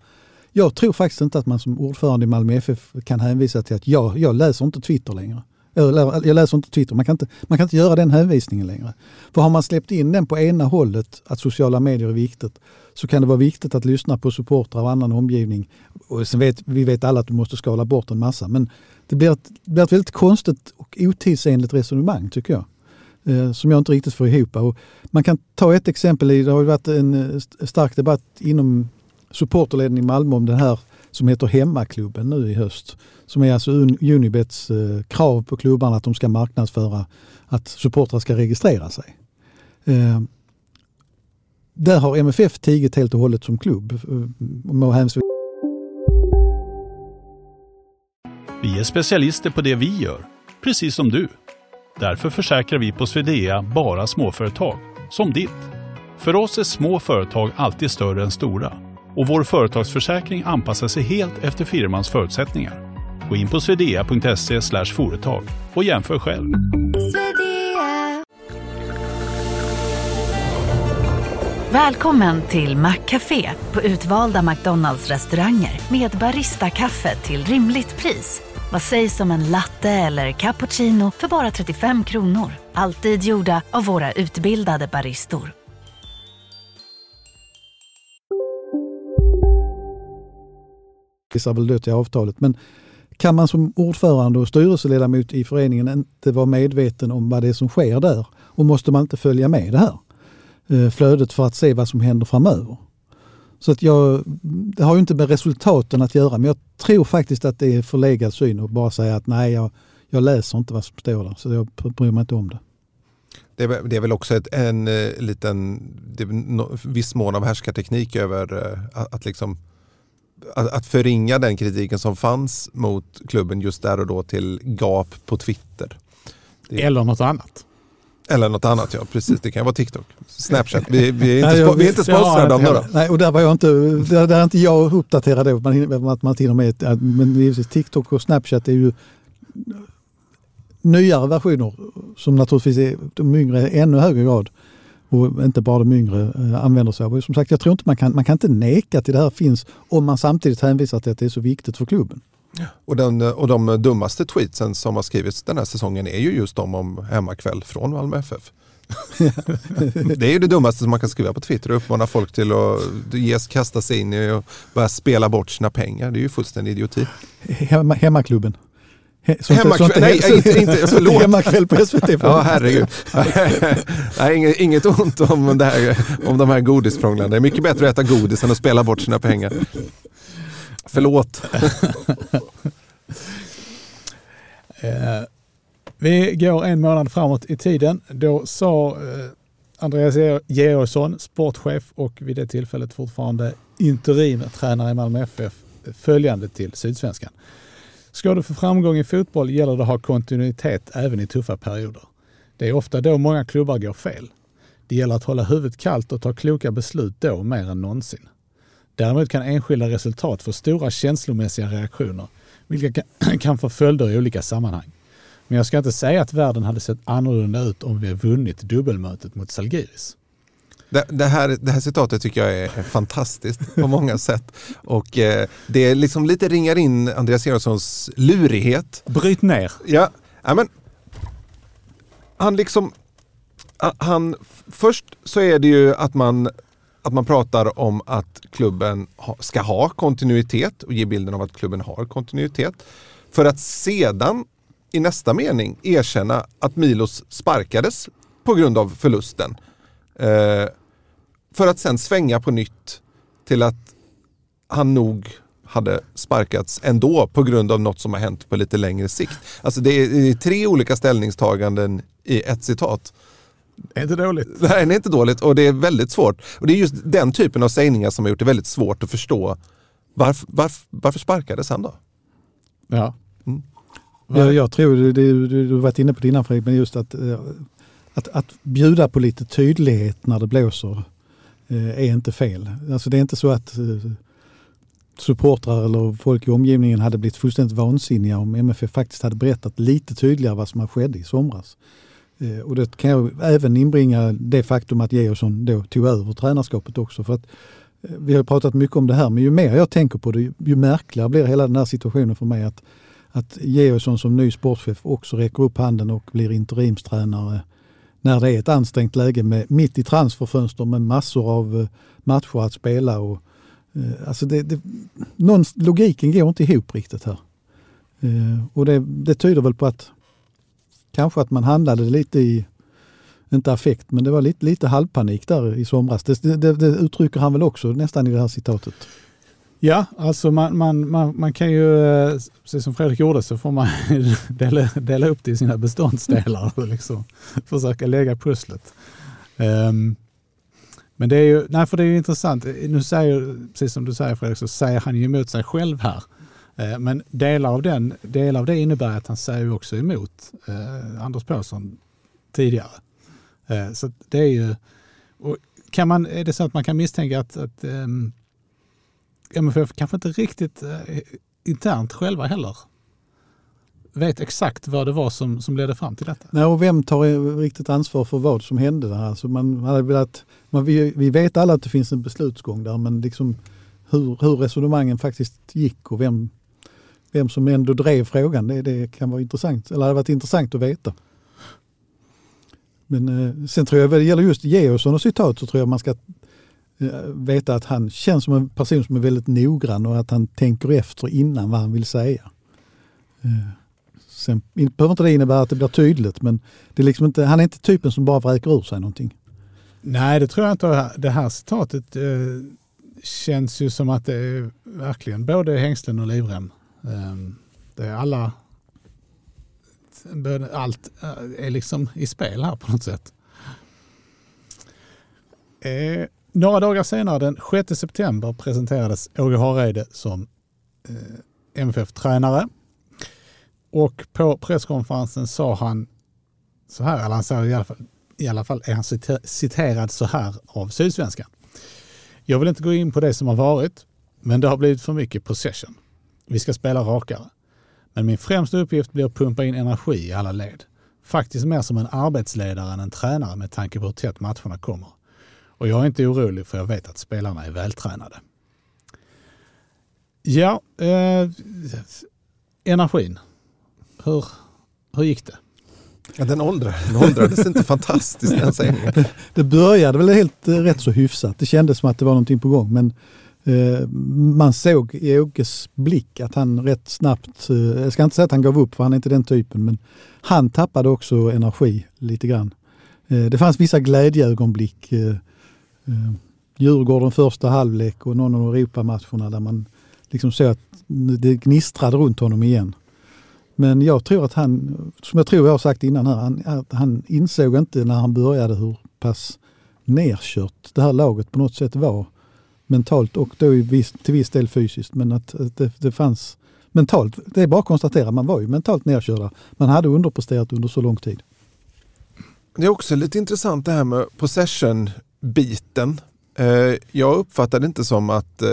Jag tror faktiskt inte att man som ordförande i Malmö FF kan hänvisa till att jag, jag läser inte Twitter längre. Jag läser inte Twitter, man kan inte, man kan inte göra den hänvisningen längre. För har man släppt in den på ena hållet, att sociala medier är viktigt, så kan det vara viktigt att lyssna på supportrar och annan omgivning. Och sen vet, vi vet alla att du måste skala bort en massa, men det blir ett, det blir ett väldigt konstigt och otidsenligt resonemang tycker jag. Eh, som jag inte riktigt får ihop. Och man kan ta ett exempel, det har varit en eh, stark debatt inom supporterleden i Malmö om den här som heter Hemmaklubben nu i höst. Som är alltså Unibets eh, krav på klubbarna att de ska marknadsföra att supportrar ska registrera sig. Eh, där har MFF tigit helt och hållet som klubb. Eh, vi är specialister på det vi gör, precis som du. Därför försäkrar vi på Swedea bara småföretag, som ditt. För oss är små företag alltid större än stora och vår företagsförsäkring anpassar sig helt efter firmans förutsättningar. Gå in på swedea.se företag och jämför själv. Välkommen till Maccafé på utvalda McDonalds restauranger med Baristakaffe till rimligt pris. Vad sägs om en latte eller cappuccino för bara 35 kronor? Alltid gjorda av våra utbildade baristor. Hänvisar väl då till avtalet. Men kan man som ordförande och styrelseledamot i föreningen inte vara medveten om vad det är som sker där? Och måste man inte följa med det här eh, flödet för att se vad som händer framöver? Så att jag, det har ju inte med resultaten att göra, men jag tror faktiskt att det är förlegad syn att bara säga att nej, jag, jag läser inte vad som står där, så jag bryr mig inte om det. Det är, det är väl också ett, en eh, liten det är viss mån av härskarteknik över eh, att, att, liksom, att, att förringa den kritiken som fanns mot klubben just där och då till gap på Twitter. Det, eller något annat. Eller något annat ja, precis. Det kan vara TikTok, Snapchat. Vi, vi är inte, vi är inte sponsrade av några. Nej, och där var jag inte, där, där är inte jag uppdaterad att man till och med, men TikTok och Snapchat är ju nyare versioner som naturligtvis är de yngre ännu högre grad och inte bara de yngre eh, använder sig av. Som sagt, jag tror inte man kan, man kan inte neka till det här finns om man samtidigt hänvisar till att det är så viktigt för klubben. Och, den, och de dummaste tweetsen som har skrivits den här säsongen är ju just de om hemmakväll från Malmö FF. det är ju det dummaste som man kan skriva på Twitter och uppmana folk till att ges, kasta sig in i och börja spela bort sina pengar. Det är ju fullständig idioti. Hemma, hemmaklubben. Hemmakväll, nej inte, inte, förlåt. Hemmakväll på SVT. Ja herregud. nej, inget, inget ont om, det här, om de här godisprånglarna. Det är mycket bättre att äta godis än att spela bort sina pengar. Förlåt. eh, vi går en månad framåt i tiden. Då sa eh, Andreas Georgsson, sportchef och vid det tillfället fortfarande interimtränare i Malmö FF, följande till Sydsvenskan. Ska du få framgång i fotboll gäller det att ha kontinuitet även i tuffa perioder. Det är ofta då många klubbar går fel. Det gäller att hålla huvudet kallt och ta kloka beslut då mer än någonsin. Däremot kan enskilda resultat få stora känslomässiga reaktioner, vilka kan få följder i olika sammanhang. Men jag ska inte säga att världen hade sett annorlunda ut om vi vunnit dubbelmötet mot Salgiris. Det, det, här, det här citatet tycker jag är fantastiskt på många sätt. Och eh, det liksom lite ringar in Andreas Erikssons lurighet. Bryt ner. Ja, men han liksom, han, först så är det ju att man, att man pratar om att klubben ska ha kontinuitet och ge bilden av att klubben har kontinuitet. För att sedan i nästa mening erkänna att Milos sparkades på grund av förlusten. Eh, för att sen svänga på nytt till att han nog hade sparkats ändå på grund av något som har hänt på lite längre sikt. Alltså det är, det är tre olika ställningstaganden i ett citat. Det är inte dåligt. Nej, det är inte dåligt och det är väldigt svårt. Och det är just den typen av sägningar som har gjort det väldigt svårt att förstå varför, varför, varför sparkades han då? Ja. Mm. Jag, jag tror, du har varit inne på det innan Fredrik, men just att, eh, att, att bjuda på lite tydlighet när det blåser eh, är inte fel. Alltså det är inte så att eh, supportrar eller folk i omgivningen hade blivit fullständigt vansinniga om MFF faktiskt hade berättat lite tydligare vad som skedde i somras. Eh, och det kan jag även inbringa det faktum att Georgsson då tog över tränarskapet också. För att vi har pratat mycket om det här, men ju mer jag tänker på det, ju märkligare blir hela den här situationen för mig. att att Georgsson som ny sportchef också räcker upp handen och blir interimstränare när det är ett ansträngt läge med, mitt i transferfönster med massor av eh, matcher att spela. Och, eh, alltså det, det, någon, logiken går inte ihop riktigt här. Eh, och det, det tyder väl på att kanske att man handlade lite i, inte affekt, men det var lite, lite halvpanik där i somras. Det, det, det uttrycker han väl också nästan i det här citatet. Ja, alltså man, man, man, man kan ju, eh, precis som Fredrik gjorde, så får man dela, dela upp det i sina beståndsdelar och liksom försöka lägga pusslet. Um, men det är ju, nej för det är ju intressant. Nu säger, precis som du säger Fredrik, så säger han ju emot sig själv här. Uh, men delar av, den, delar av det innebär att han säger också emot uh, Anders Pålsson tidigare. Uh, så det är ju, kan man, är det så att man kan misstänka att, att um, MFF kanske inte riktigt eh, internt själva heller vet exakt vad det var som, som ledde fram till detta. Nej, och vem tar riktigt ansvar för vad som hände där? Alltså man hade velat, man, vi, vi vet alla att det finns en beslutsgång där men liksom hur, hur resonemangen faktiskt gick och vem, vem som ändå drev frågan, det, det kan vara intressant, eller hade varit intressant att veta. Men eh, sen tror jag, vad det gäller just Georgsson och citat så tror jag man ska Eh, veta att han känns som en person som är väldigt noggrann och att han tänker efter innan vad han vill säga. Eh, sen behöver inte det innebära att det blir tydligt men det är liksom inte, han är inte typen som bara vräker ur sig någonting. Nej, det tror jag inte. Det här citatet eh, känns ju som att det är verkligen både hängslen och livrem. Eh, det är alla... Allt eh, är liksom i spel här på något sätt. Eh, några dagar senare, den 6 september, presenterades Åge Hareide som eh, MFF-tränare. Och på presskonferensen sa han så här, eller han sa i alla fall, i alla fall är han citerad så här av Sydsvenskan. Jag vill inte gå in på det som har varit, men det har blivit för mycket possession. Vi ska spela rakare. Men min främsta uppgift blir att pumpa in energi i alla led. Faktiskt mer som en arbetsledare än en tränare med tanke på hur tätt matcherna kommer. Och jag är inte orolig för jag vet att spelarna är vältränade. Ja, eh, energin. Hur, hur gick det? Ja, den, den åldrades inte fantastiskt ens en gång. Det började väl helt eh, rätt så hyfsat. Det kändes som att det var någonting på gång. Men eh, man såg i Åkes blick att han rätt snabbt, eh, jag ska inte säga att han gav upp för han är inte den typen, men han tappade också energi lite grann. Eh, det fanns vissa glädjeögonblick. Eh, eh, Djurgården första halvlek och någon av Europamatcherna där man liksom såg att det gnistrade runt honom igen. Men jag tror att han, som jag tror jag har sagt innan här, han, han insåg inte när han började hur pass nerkört det här laget på något sätt var mentalt och då viss, till viss del fysiskt. Men att, att det, det, fanns mentalt, det är bara att konstatera, man var ju mentalt nerkörda. Man hade underpresterat under så lång tid. Det är också lite intressant det här med possession. Eh, jag uppfattade inte som att eh,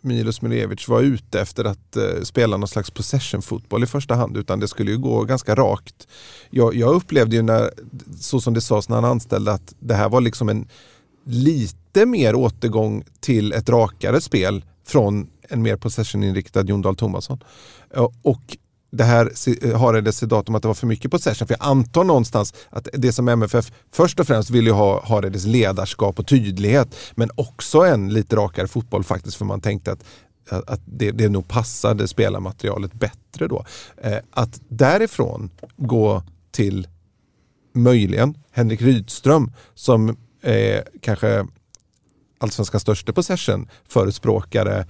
Milos Miljevic var ute efter att eh, spela någon slags possession-fotboll i första hand utan det skulle ju gå ganska rakt. Jag, jag upplevde ju när, så som det sades när han anställde att det här var liksom en lite mer återgång till ett rakare spel från en mer possession-inriktad Jon Dahl Tomasson. Eh, och det här eh, har det datum att det var för mycket possession. För jag antar någonstans att det som MFF först och främst vill ju ha Haredes ledarskap och tydlighet. Men också en lite rakare fotboll faktiskt för man tänkte att eh, att det, det nog passade spelarmaterialet bättre då. Eh, att därifrån gå till möjligen Henrik Rydström som är kanske allsvenskans största possession förespråkare.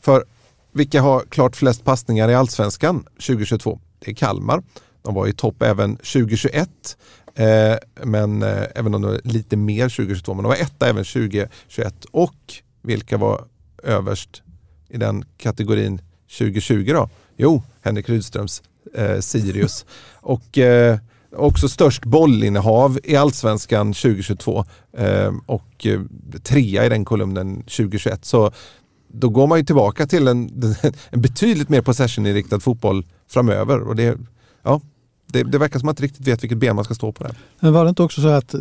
För vilka har klart flest passningar i allsvenskan 2022? Det är Kalmar. De var i topp även 2021. Eh, men eh, även om det var lite mer 2022, men de var etta även 2021. Och vilka var överst i den kategorin 2020 då? Jo, Henrik Rydströms eh, Sirius. och eh, också störst bollinnehav i allsvenskan 2022 eh, och eh, trea i den kolumnen 2021. Så då går man ju tillbaka till en, en betydligt mer possession-inriktad fotboll framöver. Och det, ja, det, det, verkar som att man inte riktigt vet vilket ben man ska stå på där. Men var det inte också så att, eh,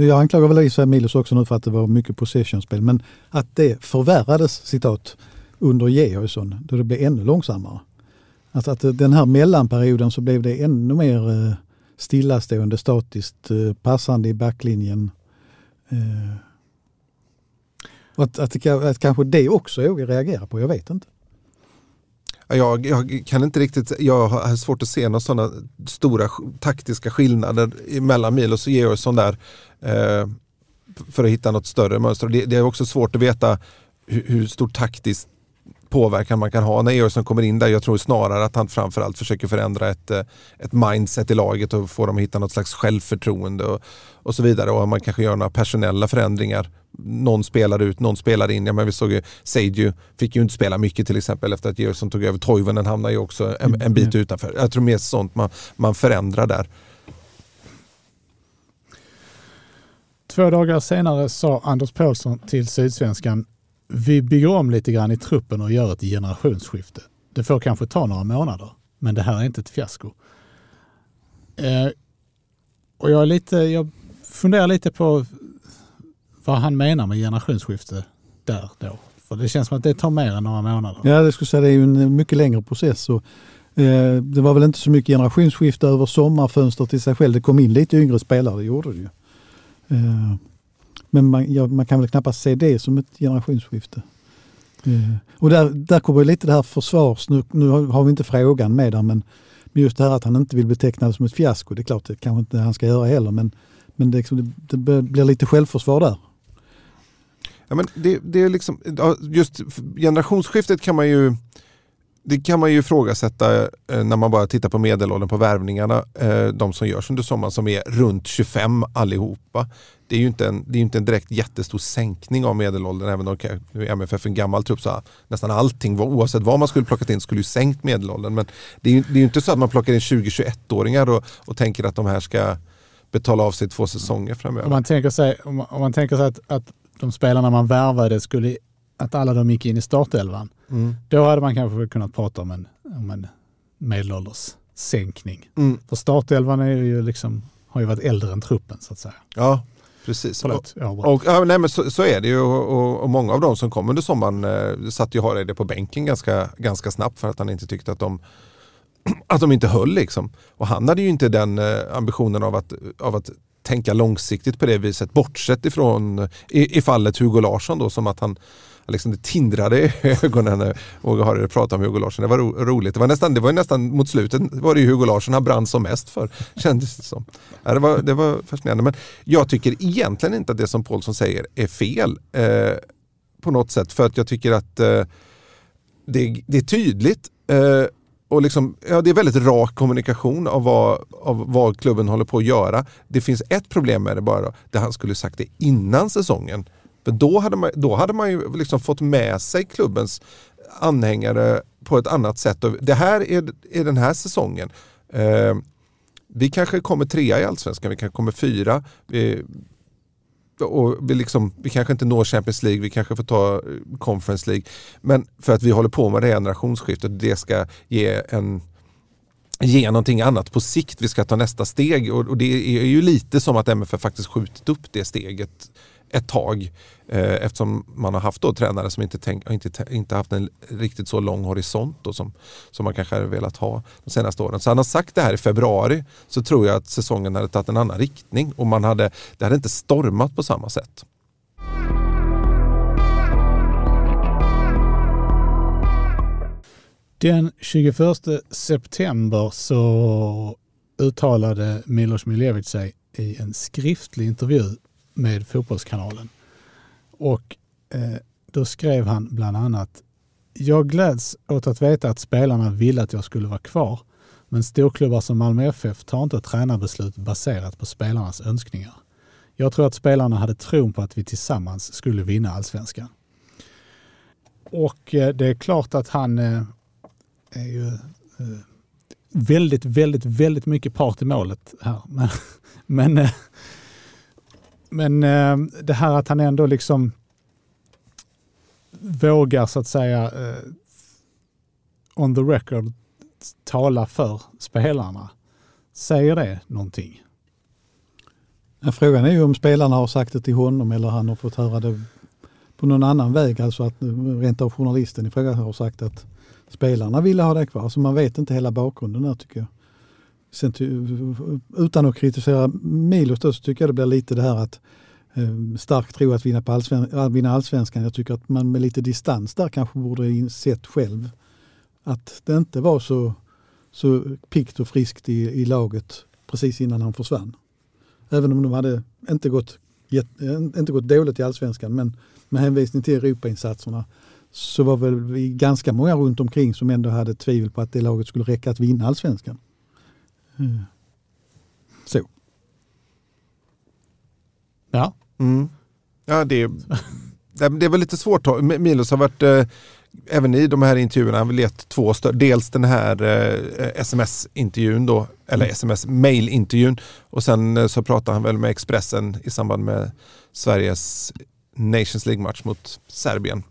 jag anklagar väl Israel Milos också nu för att det var mycket possession-spel, men att det förvärrades, citat, under Georgsson, då det blev ännu långsammare. Alltså att den här mellanperioden så blev det ännu mer eh, stillastående, statiskt, eh, passande i backlinjen. Att, att, att kanske det också Åge reagerar på, jag vet inte. Jag, jag, kan inte riktigt, jag har svårt att se några sådana stora taktiska skillnader mellan Milos och Georgsson där. Eh, för att hitta något större mönster. Det, det är också svårt att veta hur, hur stor taktisk påverkan man kan ha när Georgsson kommer in där. Jag tror snarare att han framförallt försöker förändra ett, eh, ett mindset i laget och få dem att hitta något slags självförtroende och, och så vidare. Och man kanske gör några personella förändringar någon spelar ut, någon spelar in. Ja, men vi såg ju Seidju fick ju inte spela mycket till exempel efter att Georgsson tog över. Toivonen hamnar ju också en, en bit mm. utanför. Jag tror mer sånt man, man förändrar där. Två dagar senare sa Anders Paulsson till Sydsvenskan vi bygger om lite grann i truppen och gör ett generationsskifte. Det får kanske ta några månader, men det här är inte ett fiasko. Eh, och jag, är lite, jag funderar lite på vad han menar med generationsskifte där då. För det känns som att det tar mer än några månader. Ja, det skulle säga det är en mycket längre process. Och, eh, det var väl inte så mycket generationsskifte över sommarfönstret i sig själv. Det kom in lite yngre spelare, det gjorde det ju. Eh, men man, ja, man kan väl knappast se det som ett generationsskifte. Eh, och där, där kommer lite det här försvars, nu, nu har vi inte frågan med där men just det här att han inte vill beteckna det som ett fiasko, det är klart det kanske inte han ska göra heller men, men det, liksom, det, det blir lite självförsvar där. Ja, men det, det är liksom, just generationsskiftet kan man ju det kan man ju ifrågasätta eh, när man bara tittar på medelåldern på värvningarna. Eh, de som görs under sommaren som är runt 25 allihopa. Det är ju inte en, det är inte en direkt jättestor sänkning av medelåldern. Även om nu är MFF en gammal trupp så nästan allting, oavsett vad man skulle plockat in, skulle ju sänkt medelåldern. Men det är ju det är inte så att man plockar in 20-21-åringar och, och tänker att de här ska betala av sig två säsonger framöver. Om man tänker sig, om man, om man tänker sig att, att de spelarna man värvade skulle att alla de gick in i startelvan. Mm. Då hade man kanske kunnat prata om en, om en medelålderssänkning. Mm. För startelvan är ju liksom, har ju varit äldre än truppen så att säga. Ja, precis. Förlåt, och, och, ja, nej, men så, så, är det ju och, och, många av de som kom under sommaren eh, satt ju Hareide på bänken ganska, ganska snabbt för att han inte tyckte att de att de inte höll liksom. Och han hade ju inte den eh, ambitionen av att, av att tänka långsiktigt på det viset. Bortsett ifrån i, i fallet Hugo Larsson då som att han liksom det tindrade i ögonen när Åge Hareide pratade om Hugo Larsson. Det var ro, roligt. Det var, nästan, det var nästan mot slutet var det Hugo Larsson han brann som mest för. Kändes det som. Ja, det, var, det var fascinerande. Men jag tycker egentligen inte att det som Paulsson säger är fel. Eh, på något sätt. För att jag tycker att eh, det, det, är tydligt. Eh, och liksom, ja, det är väldigt rak kommunikation av vad, av vad klubben håller på att göra. Det finns ett problem med det bara. Då, det han skulle sagt det innan säsongen. För då hade man, då hade man ju liksom fått med sig klubbens anhängare på ett annat sätt. Det här är, är den här säsongen. Eh, vi kanske kommer trea i allsvenskan, vi kanske kommer fyra. Vi, och vi, liksom, vi kanske inte når Champions League, vi kanske får ta eh, Conference League. Men för att vi håller på med det här generationsskiftet, det ska ge en ge någonting annat på sikt. Vi ska ta nästa steg och, och det är ju lite som att MFF faktiskt skjutit upp det steget ett tag. Eh, eftersom man har haft då tränare som inte, tänk, inte, inte haft en riktigt så lång horisont då som, som man kanske hade velat ha de senaste åren. Så han har sagt det här i februari så tror jag att säsongen hade tagit en annan riktning och man hade, det hade inte stormat på samma sätt. Den 21 september så uttalade Milos Miljevic sig i en skriftlig intervju med Fotbollskanalen. Och eh, då skrev han bland annat Jag gläds åt att veta att spelarna ville att jag skulle vara kvar. Men storklubbar som Malmö FF tar inte tränarbeslut baserat på spelarnas önskningar. Jag tror att spelarna hade tron på att vi tillsammans skulle vinna allsvenskan. Och eh, det är klart att han eh, är ju eh, väldigt, väldigt, väldigt mycket part i målet här. Men, men men eh, det här att han ändå liksom vågar så att säga eh, on the record tala för spelarna. Säger det någonting? Ja, frågan är ju om spelarna har sagt det till honom eller han har fått höra det på någon annan väg. Alltså att rent av journalisten i fråga har sagt att spelarna ville ha det kvar. Alltså man vet inte hela bakgrunden där tycker jag. Sen, utan att kritisera Milos då, så tycker jag det blir lite det här att eh, stark tro att vinna, på allsven, vinna allsvenskan. Jag tycker att man med lite distans där kanske borde insett själv att det inte var så, så pikt och friskt i, i laget precis innan han försvann. Även om de hade inte gått, inte gått dåligt i allsvenskan men med hänvisning till Europainsatserna så var väl vi ganska många runt omkring som ändå hade tvivel på att det laget skulle räcka att vinna allsvenskan. Mm. Så. Ja. Mm. Ja, det, det väl lite svårt. Milos har varit, eh, även i de här intervjuerna, han har gett två större. Dels den här eh, sms-intervjun då, eller sms-mail-intervjun. Och sen eh, så pratar han väl med Expressen i samband med Sveriges Nations League-match mot Serbien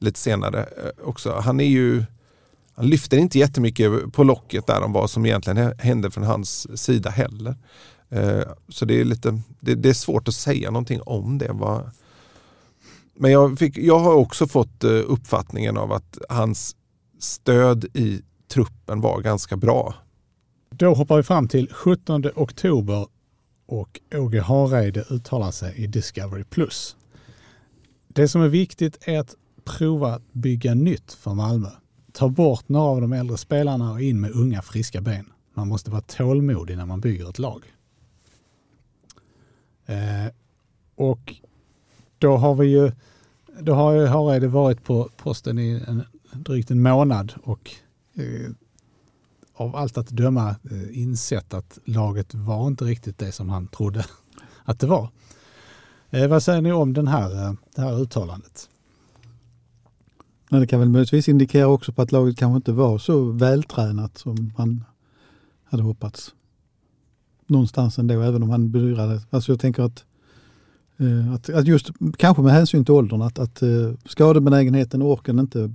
lite senare eh, också. Han är ju han lyfter inte jättemycket på locket där om vad som egentligen hände från hans sida heller. Eh, så det är, lite, det, det, är svårt att säga någonting om det. Men jag, fick, jag har också fått eh, uppfattningen av att hans stöd i truppen var ganska bra. Då hoppar vi fram till 17 oktober och Åge Hareide uttalar sig i Discovery+. Plus. Det som är viktigt är att prova att bygga nytt för Malmö. Ta bort några av de äldre spelarna och in med unga friska ben. Man måste vara tålmodig när man bygger ett lag. Eh, och då har vi ju, då har ju Harede varit på posten i en, drygt en månad och eh, av allt att döma eh, insett att laget var inte riktigt det som han trodde att det var. Eh, vad säger ni om den här, eh, det här uttalandet? Men det kan väl möjligtvis indikera också på att laget kanske inte var så vältränat som han hade hoppats. Någonstans ändå, även om han bedyrade. Alltså jag tänker att, eh, att, att just kanske med hänsyn till åldern, att, att eh, skadebenägenheten och orken inte,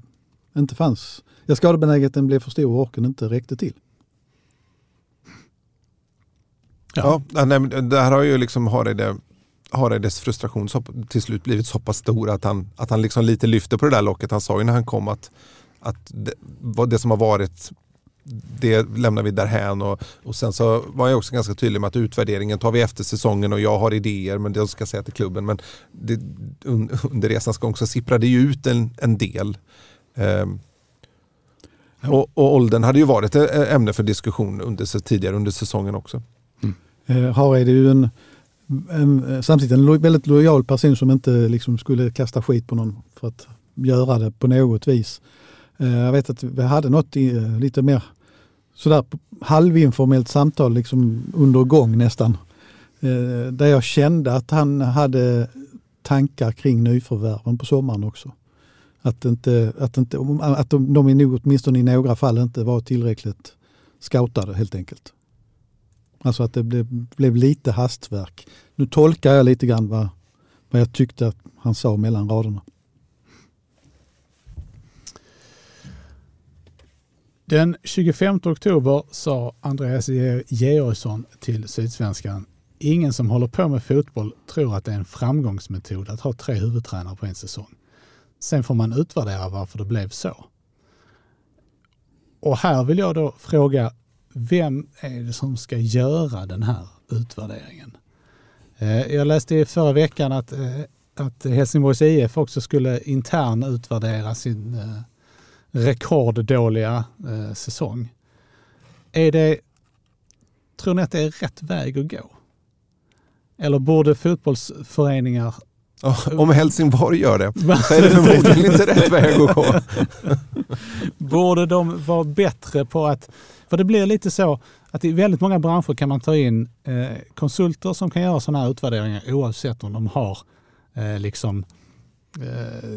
inte fanns. Ja, skadebenägenheten blev för stor och orken inte räckte till. Ja, ja nej, men där har ju liksom det. Hareides frustration så, till slut blivit så pass stor att han, att han liksom lite lyfter på det där locket. Han sa ju när han kom att, att det, det som har varit det lämnar vi därhän och, och sen så var jag också ganska tydlig med att utvärderingen tar vi efter säsongen och jag har idéer men det ska jag säga till klubben. Men det, under resans gång så sipprade det ju ut en, en del. Um, och, och åldern hade ju varit ett ämne för diskussion under, tidigare under säsongen också. Mm. Eh, Hareide är ju en en, eh, samtidigt en lo, väldigt lojal person som inte liksom skulle kasta skit på någon för att göra det på något vis. Eh, jag vet att vi hade något i, lite mer sådär halvinformellt samtal liksom under gång nästan. Där jag kände att han hade tankar kring nyförvärven på sommaren också. Att, inte, att, inte, att de, de nog åtminstone i några fall inte var tillräckligt scoutade helt enkelt. Alltså att det blev, blev lite hastverk. Nu tolkar jag lite grann vad, vad jag tyckte att han sa mellan raderna. Den 25 oktober sa Andreas Georgsson till Sydsvenskan Ingen som håller på med fotboll tror att det är en framgångsmetod att ha tre huvudtränare på en säsong. Sen får man utvärdera varför det blev så. Och här vill jag då fråga vem är det som ska göra den här utvärderingen? Eh, jag läste i förra veckan att, eh, att Helsingborgs IF också skulle intern utvärdera sin eh, rekorddåliga säsong. Är det, tror ni att det är rätt väg att gå? Eller borde fotbollsföreningar om Helsingborg gör det så är det förmodligen inte rätt väg att gå. Borde de vara bättre på att för det blir lite så att i väldigt många branscher kan man ta in eh, konsulter som kan göra sådana här utvärderingar oavsett om de har eh, liksom eh,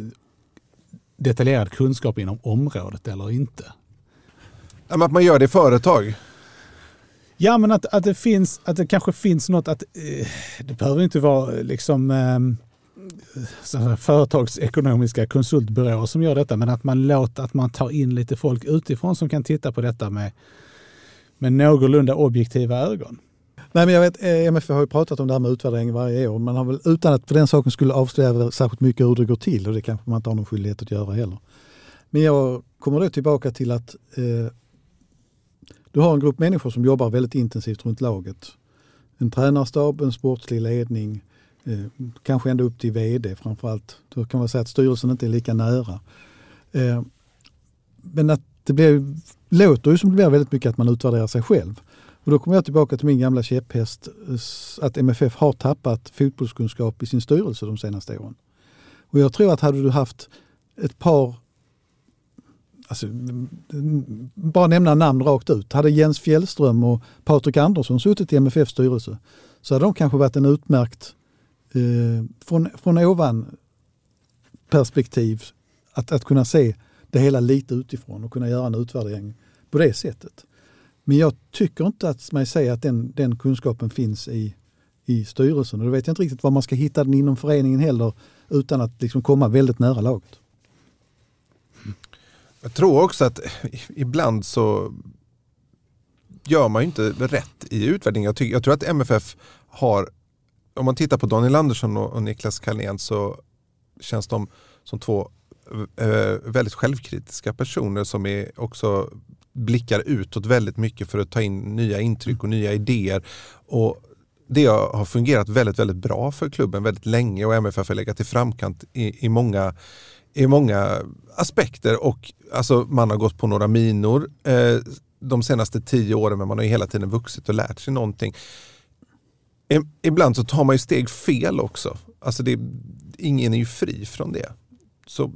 detaljerad kunskap inom området eller inte. Ja, att man gör det i företag? Ja, men att, att, det, finns, att det kanske finns något att... Det behöver inte vara liksom ehm, företagsekonomiska konsultbyråer som gör detta, men att man låter att man tar in lite folk utifrån som kan titta på detta med, med någorlunda objektiva ögon. Nej, men jag vet, eh, MFF har ju pratat om det här med utvärdering varje år. Man har väl, utan att för den saken skulle avslöja särskilt mycket hur det går till och det kanske man inte har någon skyldighet att göra heller. Men jag kommer då tillbaka till att eh, du har en grupp människor som jobbar väldigt intensivt runt laget. En tränarstab, en sportslig ledning, Eh, kanske ända upp till vd framförallt. Då kan man säga att styrelsen inte är lika nära. Eh, men att det blir, låter ju som det blir väldigt mycket att man utvärderar sig själv. Och då kommer jag tillbaka till min gamla käpphäst att MFF har tappat fotbollskunskap i sin styrelse de senaste åren. Och jag tror att hade du haft ett par Alltså, mm, bara nämna namn rakt ut. Hade Jens Fjällström och Patrik Andersson suttit i MFFs styrelse så hade de kanske varit en utmärkt eh, från, från ovan perspektiv att, att kunna se det hela lite utifrån och kunna göra en utvärdering på det sättet. Men jag tycker inte att man säger att den, den kunskapen finns i, i styrelsen och då vet jag inte riktigt var man ska hitta den inom föreningen heller utan att liksom komma väldigt nära laget. Jag tror också att ibland så gör man ju inte rätt i utvärderingen. Jag, jag tror att MFF har om man tittar på Daniel Andersson och, och Niklas Carlén så känns de som två eh, eh, väldigt självkritiska personer som är också blickar utåt väldigt mycket för att ta in nya intryck och nya idéer. Och det har fungerat väldigt, väldigt bra för klubben väldigt länge och MFF har legat i framkant i, i, många, i många aspekter och alltså, man har gått på några minor eh, de senaste tio åren men man har hela tiden vuxit och lärt sig någonting. Ibland så tar man ju steg fel också. Alltså det, ingen är ju fri från det. Så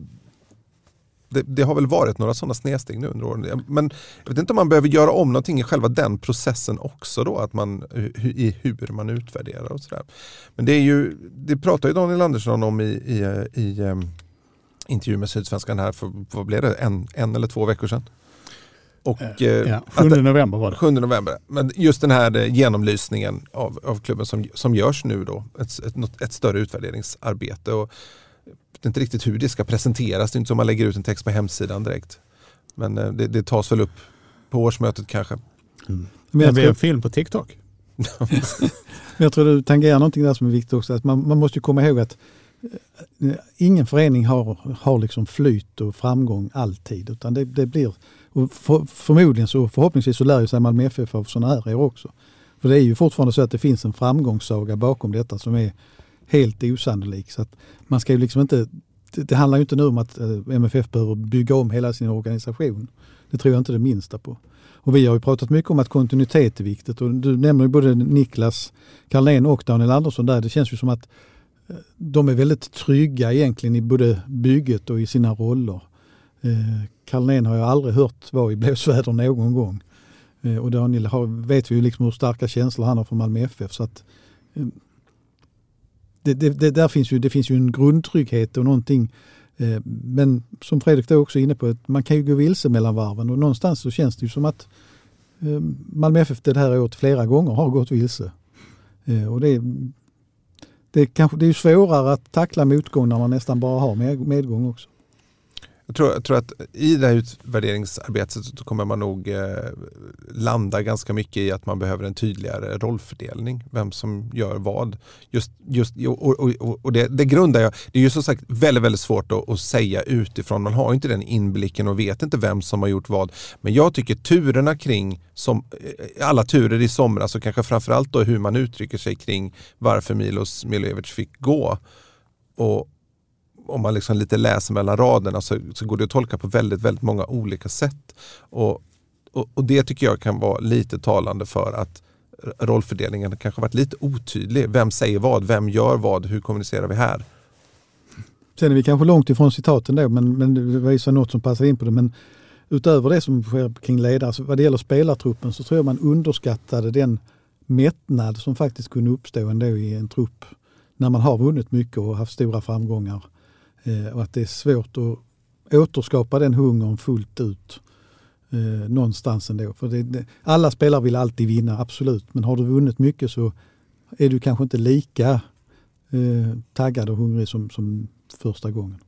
det, det, har väl varit några sådana snedsteg nu under åren. Men jag vet inte om man behöver göra om någonting i själva den processen också då, att man, i hur man utvärderar och sådär. Men det är ju, det pratar ju Daniel Andersson om i, i, i ehm, intervju med Sydsvenskan här för, vad blev det, en, en eller två veckor sedan. Och, eh, ja, 7 att, november var det. 7 november. Men just den här eh, genomlysningen av, av klubben som, som görs nu då, ett, ett, ett större utvärderingsarbete. Och vet inte riktigt hur det ska presenteras. Det är inte som man lägger ut en text på hemsidan direkt. Men eh, det, det tas väl upp på årsmötet kanske. Mm. Men det blir en film på TikTok. Men jag tror du tangerar någonting där som är viktigt också. Att man, man måste komma ihåg att eh, ingen förening har, har liksom flyt och framgång alltid. Utan det, det blir, och för, förmodligen så förhoppningsvis så lär ju sig Malmö FF av sådana här år också. För det är ju fortfarande så att det finns en framgångssaga bakom detta som är helt osannolik. Så att man ska ju liksom inte, det handlar ju inte nu om att eh, MFF behöver bygga om hela sin organisation. Det tror jag inte det minsta på. Och vi har ju pratat mycket om att kontinuitet är viktigt och du nämner ju både Niklas Carlén och Daniel Andersson där. Det känns ju som att eh, de är väldigt trygga egentligen i både bygget och i sina roller. Eh, Carlnén har jag aldrig hört vara i blåsväder någon gång. Eh, och Daniel har, vet vi ju liksom hur starka känslor han har för Malmö FF. Så att, eh, det, det, det, där finns ju, det finns ju en grundtrygghet och någonting. Men som Fredrik då också är inne på, man kan ju gå vilse mellan varven och någonstans så känns det ju som att Malmö FF det här året flera gånger har gått vilse. Och det, det, kanske, det är svårare att tackla motgång när man nästan bara har medgång också. Jag tror, jag tror, att i det här utvärderingsarbetet så kommer man nog eh, landa ganska mycket i att man behöver en tydligare rollfördelning. Vem som gör vad. Just, just, och och, och det, det grundar jag, det är ju som sagt väldigt, väldigt svårt att, att, säga utifrån. Man har inte den inblicken och vet inte vem som har gjort vad. Men jag tycker turerna kring som, eh, alla turer i somras och kanske framförallt då hur man uttrycker sig kring varför Milos Milojevic fick gå. Och, om man liksom lite läser mellan raderna så, så går det att tolka på väldigt, väldigt många olika sätt. Och, och, och, det tycker jag kan vara lite talande för att rollfördelningen kanske varit lite otydlig. Vem säger vad? Vem gör vad? Hur kommunicerar vi här? Sen är vi kanske långt ifrån citaten då, men, men det var ju något som passar in på det. Men utöver det som sker kring ledare, så vad det gäller spelartruppen så tror jag man underskattade den mättnad som faktiskt kunde uppstå ändå i en trupp när man har vunnit mycket och haft stora framgångar. Eh, och att det är svårt att återskapa den hungern fullt ut eh, någonstans ändå. För det, det, alla spelare vill alltid vinna, absolut. Men har du vunnit mycket så är du kanske inte lika eh, taggad och hungrig som, som första gången.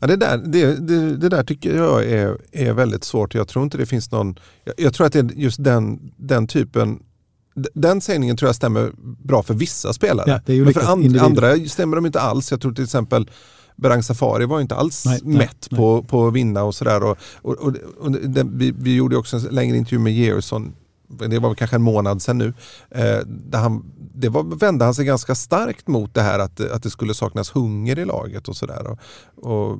Ja, det, där, det, det, det, där tycker jag är, är väldigt svårt. Jag tror inte det finns någon... Jag, jag tror att det är just den, den typen den sägningen tror jag stämmer bra för vissa spelare. Ja, Men för and, andra stämmer de inte alls. Jag tror till exempel Berang Safari var inte alls nej, mätt nej, på, nej. på att vinna och sådär. Och, och, och, och vi, vi, gjorde också en längre intervju med Georgsson, det var kanske en månad sedan nu. Eh, där han, det var, vände han sig ganska starkt mot det här att, att det skulle saknas hunger i laget och sådär. Och, och,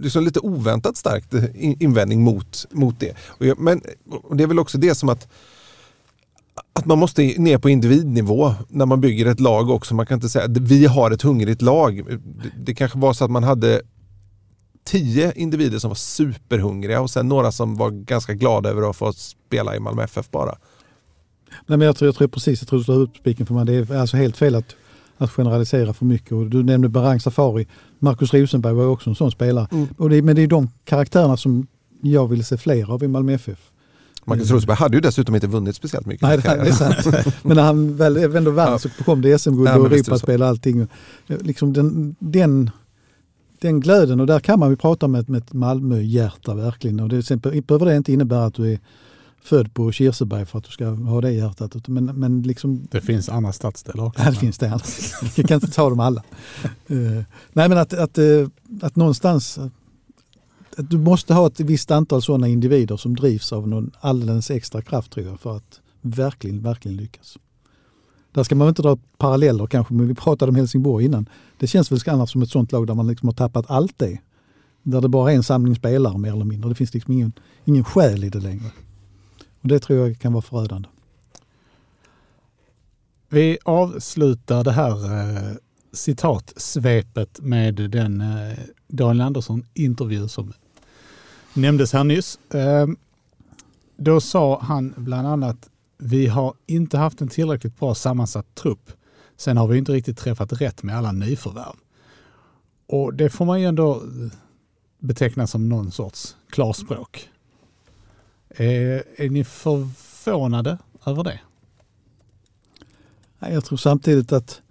liksom lite oväntat starkt invändning mot, mot det. Jag, men det är väl också det som att att man måste ner på individnivå när man bygger ett lag också. Man kan inte säga att vi har ett hungrigt lag. Det, det kanske var så att man hade tio individer som var superhungriga och sen några som var ganska glada över att få spela i Malmö FF bara. Nej, men jag, tror, jag tror precis, jag tror du slår ut spiken för mig. Det är alltså helt fel att, att generalisera för mycket. Och du nämnde Barang Safari. Marcus Rosenberg var också en sån spelare. Mm. Och det, men det är de karaktärerna som jag vill se fler av i Malmö FF. Marcus mm. Rosenberg hade ju dessutom inte vunnit speciellt mycket. Nej, det är sant. Men när han väl ändå vann ja. så kom det SM-guld och Europaspel och allting. Liksom den, den, den glöden och där kan man ju prata med, med ett Malmö-hjärta verkligen. Och det behöver det inte innebära att du är född på Kirseberg för att du ska ha det hjärtat. Men, men liksom, det finns andra stadsdelar också. Ja, det finns det. Jag kan inte ta dem alla. uh, nej men att, att, uh, att någonstans du måste ha ett visst antal sådana individer som drivs av någon alldeles extra kraft tror jag för att verkligen, verkligen lyckas. Där ska man inte dra paralleller kanske, men vi pratade om Helsingborg innan. Det känns väl annars som ett sånt lag där man liksom har tappat allt det. Där det bara är en samling spelare mer eller mindre. Det finns liksom ingen, ingen själ i det längre. Och det tror jag kan vara förödande. Vi avslutar det här eh, citatsvepet med den eh, Daniel Andersson-intervju som nämndes här nyss. Ehm, då sa han bland annat vi har inte haft en tillräckligt bra sammansatt trupp. Sen har vi inte riktigt träffat rätt med alla nyförvärv. Och det får man ju ändå eh, beteckna som någon sorts klarspråk. Är, är ni förvånade över det? Jag tror samtidigt att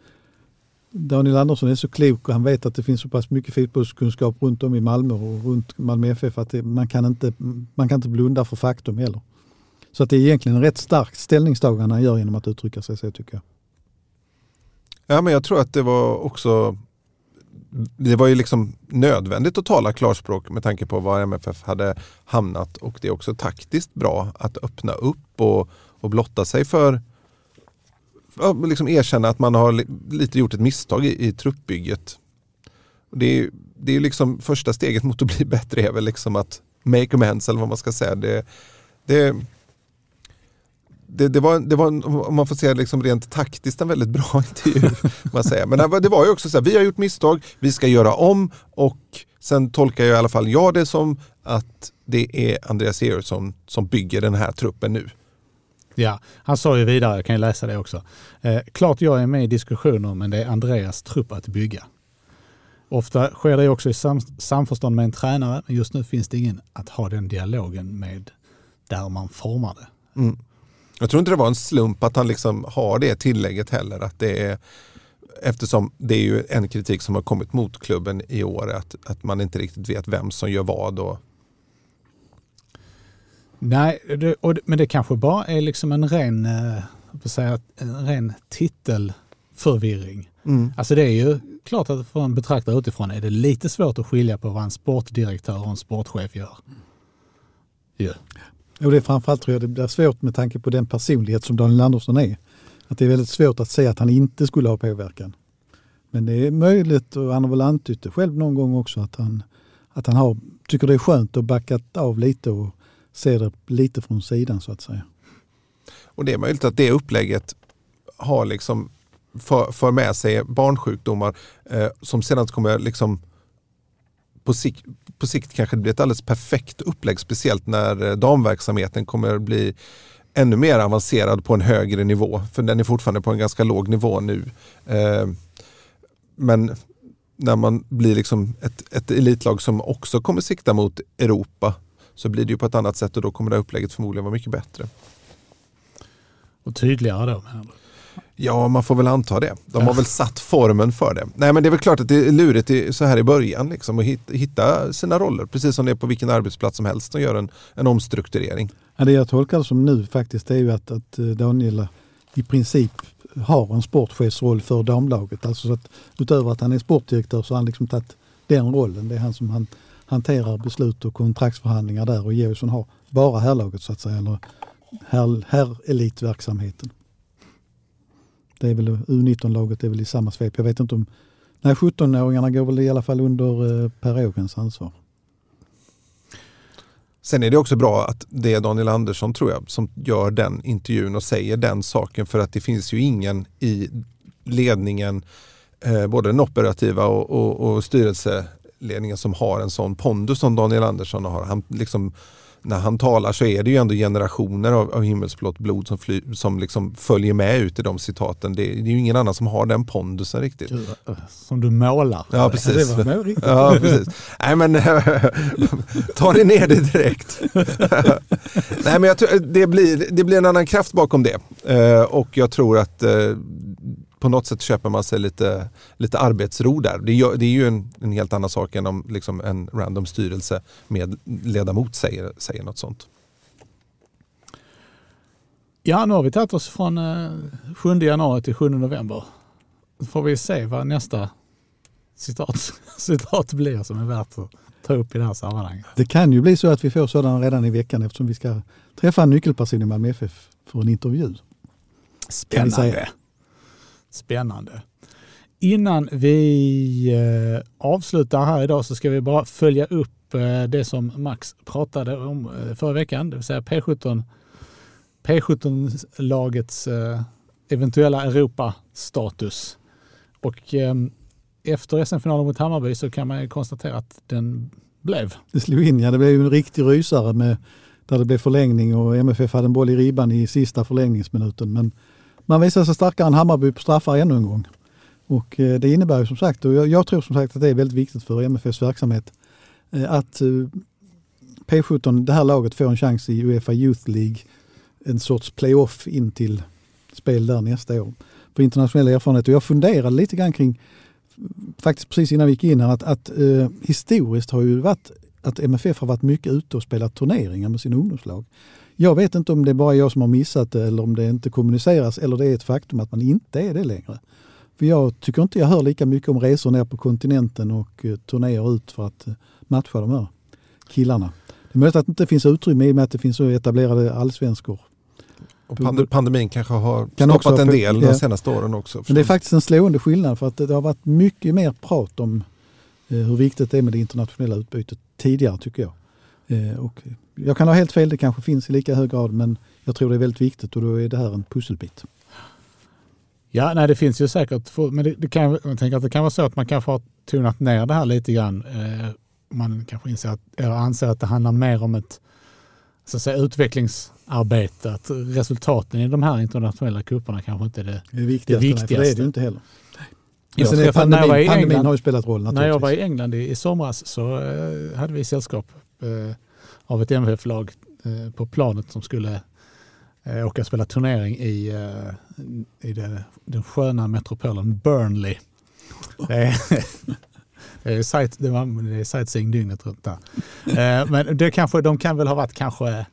Daniel Andersson är så klok och han vet att det finns så pass mycket fotbollskunskap runt om i Malmö och runt Malmö FF att det, man, kan inte, man kan inte blunda för faktum heller. Så att det är egentligen en rätt starkt ställningstagande han gör genom att uttrycka sig så tycker jag. Ja, men jag tror att det var också det var ju liksom nödvändigt att tala klarspråk med tanke på var MFF hade hamnat och det är också taktiskt bra att öppna upp och, och blotta sig för liksom erkänna att man har lite gjort ett misstag i, i truppbygget. Det är, det är liksom första steget mot att bli bättre är väl liksom att make amends eller vad man ska säga. Det, det, det, det, var, det var, om man får säga liksom rent taktiskt, en väldigt bra intervju. man säger. Men det var ju också så här, vi har gjort misstag, vi ska göra om och sen tolkar jag i alla fall jag det som att det är Andreas Eriksson som bygger den här truppen nu. Ja, han sa ju vidare, jag kan ju läsa det också. Eh, klart jag är med i diskussioner men det är Andreas trupp att bygga. Ofta sker det också i sam samförstånd med en tränare men just nu finns det ingen att ha den dialogen med där man formar det. Mm. Jag tror inte det var en slump att han liksom har det tillägget heller. Att det är, eftersom det är ju en kritik som har kommit mot klubben i år, att, att man inte riktigt vet vem som gör vad. Och... Nej, det, och, men det kanske bara är liksom en ren, eh, säga, en ren titelförvirring. Mm. Alltså det är ju klart att för en betraktare utifrån är det lite svårt att skilja på vad en sportdirektör och en sportchef gör. Yeah. Och det är framförallt tror jag det blir svårt med tanke på den personlighet som Daniel Andersson är. Att det är väldigt svårt att säga att han inte skulle ha påverkan. Men det är möjligt, och han har väl antytt det själv någon gång också, att han, att han har, tycker det är skönt att backat av lite och ser det lite från sidan så att säga. Och det är möjligt att det upplägget har liksom för, för med sig barnsjukdomar eh, som sedan kommer liksom på, sikt, på sikt kanske bli ett alldeles perfekt upplägg, speciellt när eh, damverksamheten kommer bli ännu mer avancerad på en högre nivå. För den är fortfarande på en ganska låg nivå nu. Eh, men när man blir liksom ett, ett elitlag som också kommer sikta mot Europa så blir det ju på ett annat sätt och då kommer det upplägget förmodligen vara mycket bättre. Och tydligare då? Ja, man får väl anta det. De har väl satt formen för det. Nej, men det är väl klart att det är lurigt så här i början liksom, att hitta sina roller. Precis som det är på vilken arbetsplats som helst. De gör en, en omstrukturering. Ja, det jag tolkar som nu faktiskt är ju att, att eh, Daniel i princip har en sportchefsroll för damlaget. Alltså så att utöver att han är sportdirektör så har han liksom tagit den rollen. Det är han som han hanterar beslut och kontraktsförhandlingar där och Georgsson har bara herrlaget så att säga. Eller här, här elitverksamheten. det är väl U19-laget är väl i samma svep. Jag vet inte om... Nej, 17-åringarna går väl i alla fall under eh, Per Ågrens ansvar. Sen är det också bra att det är Daniel Andersson tror jag som gör den intervjun och säger den saken för att det finns ju ingen i ledningen, eh, både den operativa och, och, och styrelseledningen som har en sån pondus som Daniel Andersson har. Han liksom när han talar så är det ju ändå generationer av, av himmelsblått blod som, fly, som liksom följer med ut i de citaten. Det, det, är ju ingen annan som har den pondusen riktigt. Som du målar. Ja, precis. Det var ja, precis. Nej, men ta det ner det direkt. Nej, men jag tror, det, blir, det blir en annan kraft bakom det. Uh, och jag tror att uh, på något sätt köper man sig lite, lite arbetsro där. Det, gör, det är ju en, en, helt annan sak än om liksom en random styrelse med ledamot säger, säger något sånt. Ja, nu har vi tagit oss från 7 eh, januari till 7 november. Då får vi se vad nästa citat, citat blir som är värt att ta upp i det här sammanhanget. Det kan ju bli så att vi får sådana redan i veckan eftersom vi ska träffa en nyckelperson i Malmö FF för en intervju. Spännande spännande. Innan vi eh, avslutar här idag så ska vi bara följa upp eh, det som Max pratade om eh, förra veckan, det vill säga P17, P17-lagets eventuella Europastatus. Och efter SM-finalen mot Hammarby så kan man konstatera att den blev. Det slog in, ja det blev ju en riktig rysare med, där det blev förlängning och MFF hade en boll i ribban i sista förlängningsminuten. Men man visade sig starkare än Hammarby på straffar ännu en gång. Och eh, det innebär ju som sagt, och jag tror som sagt att det är väldigt viktigt för MFFs verksamhet, eh, att eh, P17, det här laget, får en chans i Uefa Youth League, en sorts playoff in till spel där nästa år. För internationell erfarenhet. Och jag funderade lite grann kring, faktiskt precis innan vi gick in här, att, att historiskt har ju varit att MFF har varit mycket ute och spelat turneringar med sina ungdomslag. Jag vet inte om det är bara jag som har missat det eller om det inte kommuniceras eller det är ett faktum att man inte är det längre. För jag tycker inte jag hör lika mycket om resor ner på kontinenten och eh, turnéer ut för att eh, matcha de här killarna. Det är möjligt att det inte finns utrymme i och med att det finns så etablerade allsvenskor. Och pandemin kanske har kan stoppat en del de senaste åren också. Men det är faktiskt en slående skillnad för att det har varit mycket mer prat om eh, hur viktigt det är med det internationella utbytet tidigare tycker jag. Och jag kan ha helt fel, det kanske finns i lika hög grad men jag tror det är väldigt viktigt och då är det här en pusselbit. Ja, nej det finns ju säkert, men det, det kan, jag tänker att det kan vara så att man kanske har tonat ner det här lite grann. Eh, man kanske inser att, eller anser att det handlar mer om ett så att säga, utvecklingsarbete. Att resultaten i de här internationella kupperna kanske inte är det, det viktigaste. Det viktigaste. Nej, det är det ju inte heller. Jag sen är pandemin, när jag var i pandemin England, har ju spelat roll naturligtvis. När jag var i England i, i somras så eh, hade vi sällskap eh, av ett MFF-lag eh, på planet som skulle eh, åka och spela turnering i, eh, i det, den sköna metropolen Burnley. Det är, det är, sight, det är sightseeing dygnet runt där. Eh, men det kanske, de kan väl ha varit kanske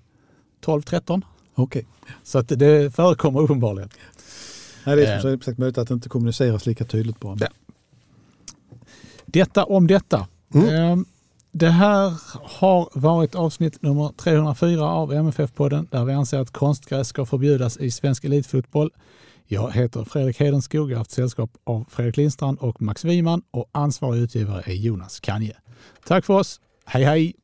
12-13. Okay. Så att det förekommer uppenbarligen. Nej, det är som sagt möjligt att det inte kommuniceras lika tydligt bara. Ja. Detta om detta. Mm. Det här har varit avsnitt nummer 304 av MFF-podden där vi anser att konstgräs ska förbjudas i svensk elitfotboll. Jag heter Fredrik Hedenskog, jag har haft sällskap av Fredrik Lindstrand och Max Wiman och ansvarig utgivare är Jonas Kanje. Tack för oss, hej hej!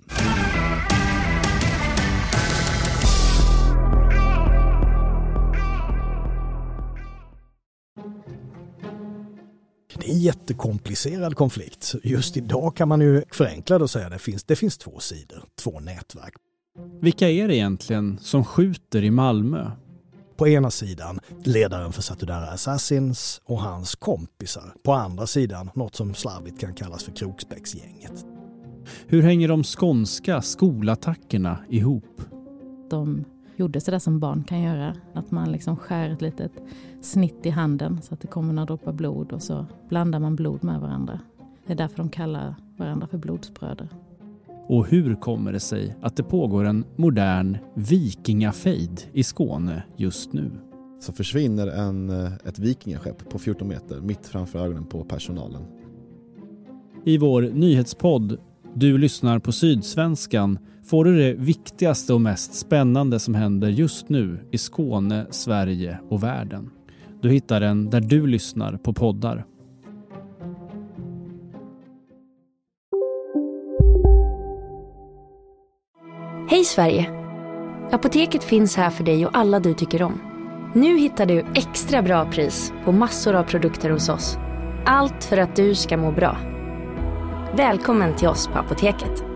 Det är en jättekomplicerad konflikt. Just idag kan man ju förenkla det och säga att det finns, det finns två sidor, två nätverk. Vilka är det egentligen som skjuter i Malmö? På ena sidan ledaren för Satudara Assassins och hans kompisar. På andra sidan något som slarvigt kan kallas för Kroksbäcksgänget. Hur hänger de skånska skolattackerna ihop? De gjorde sådär som barn kan göra. Att man liksom skär ett litet snitt i handen så att det kommer några droppar blod och så blandar man blod med varandra. Det är därför de kallar varandra för blodsbröder. Och hur kommer det sig att det pågår en modern vikingafejd i Skåne just nu? Så försvinner en, eh, ett vikingaskepp på 14 meter mitt framför ögonen på personalen. I vår nyhetspodd Du lyssnar på Sydsvenskan får du det viktigaste och mest spännande som händer just nu i Skåne, Sverige och världen. Du hittar den där du lyssnar på poddar. Hej Sverige! Apoteket finns här för dig och alla du tycker om. Nu hittar du extra bra pris på massor av produkter hos oss. Allt för att du ska må bra. Välkommen till oss på Apoteket.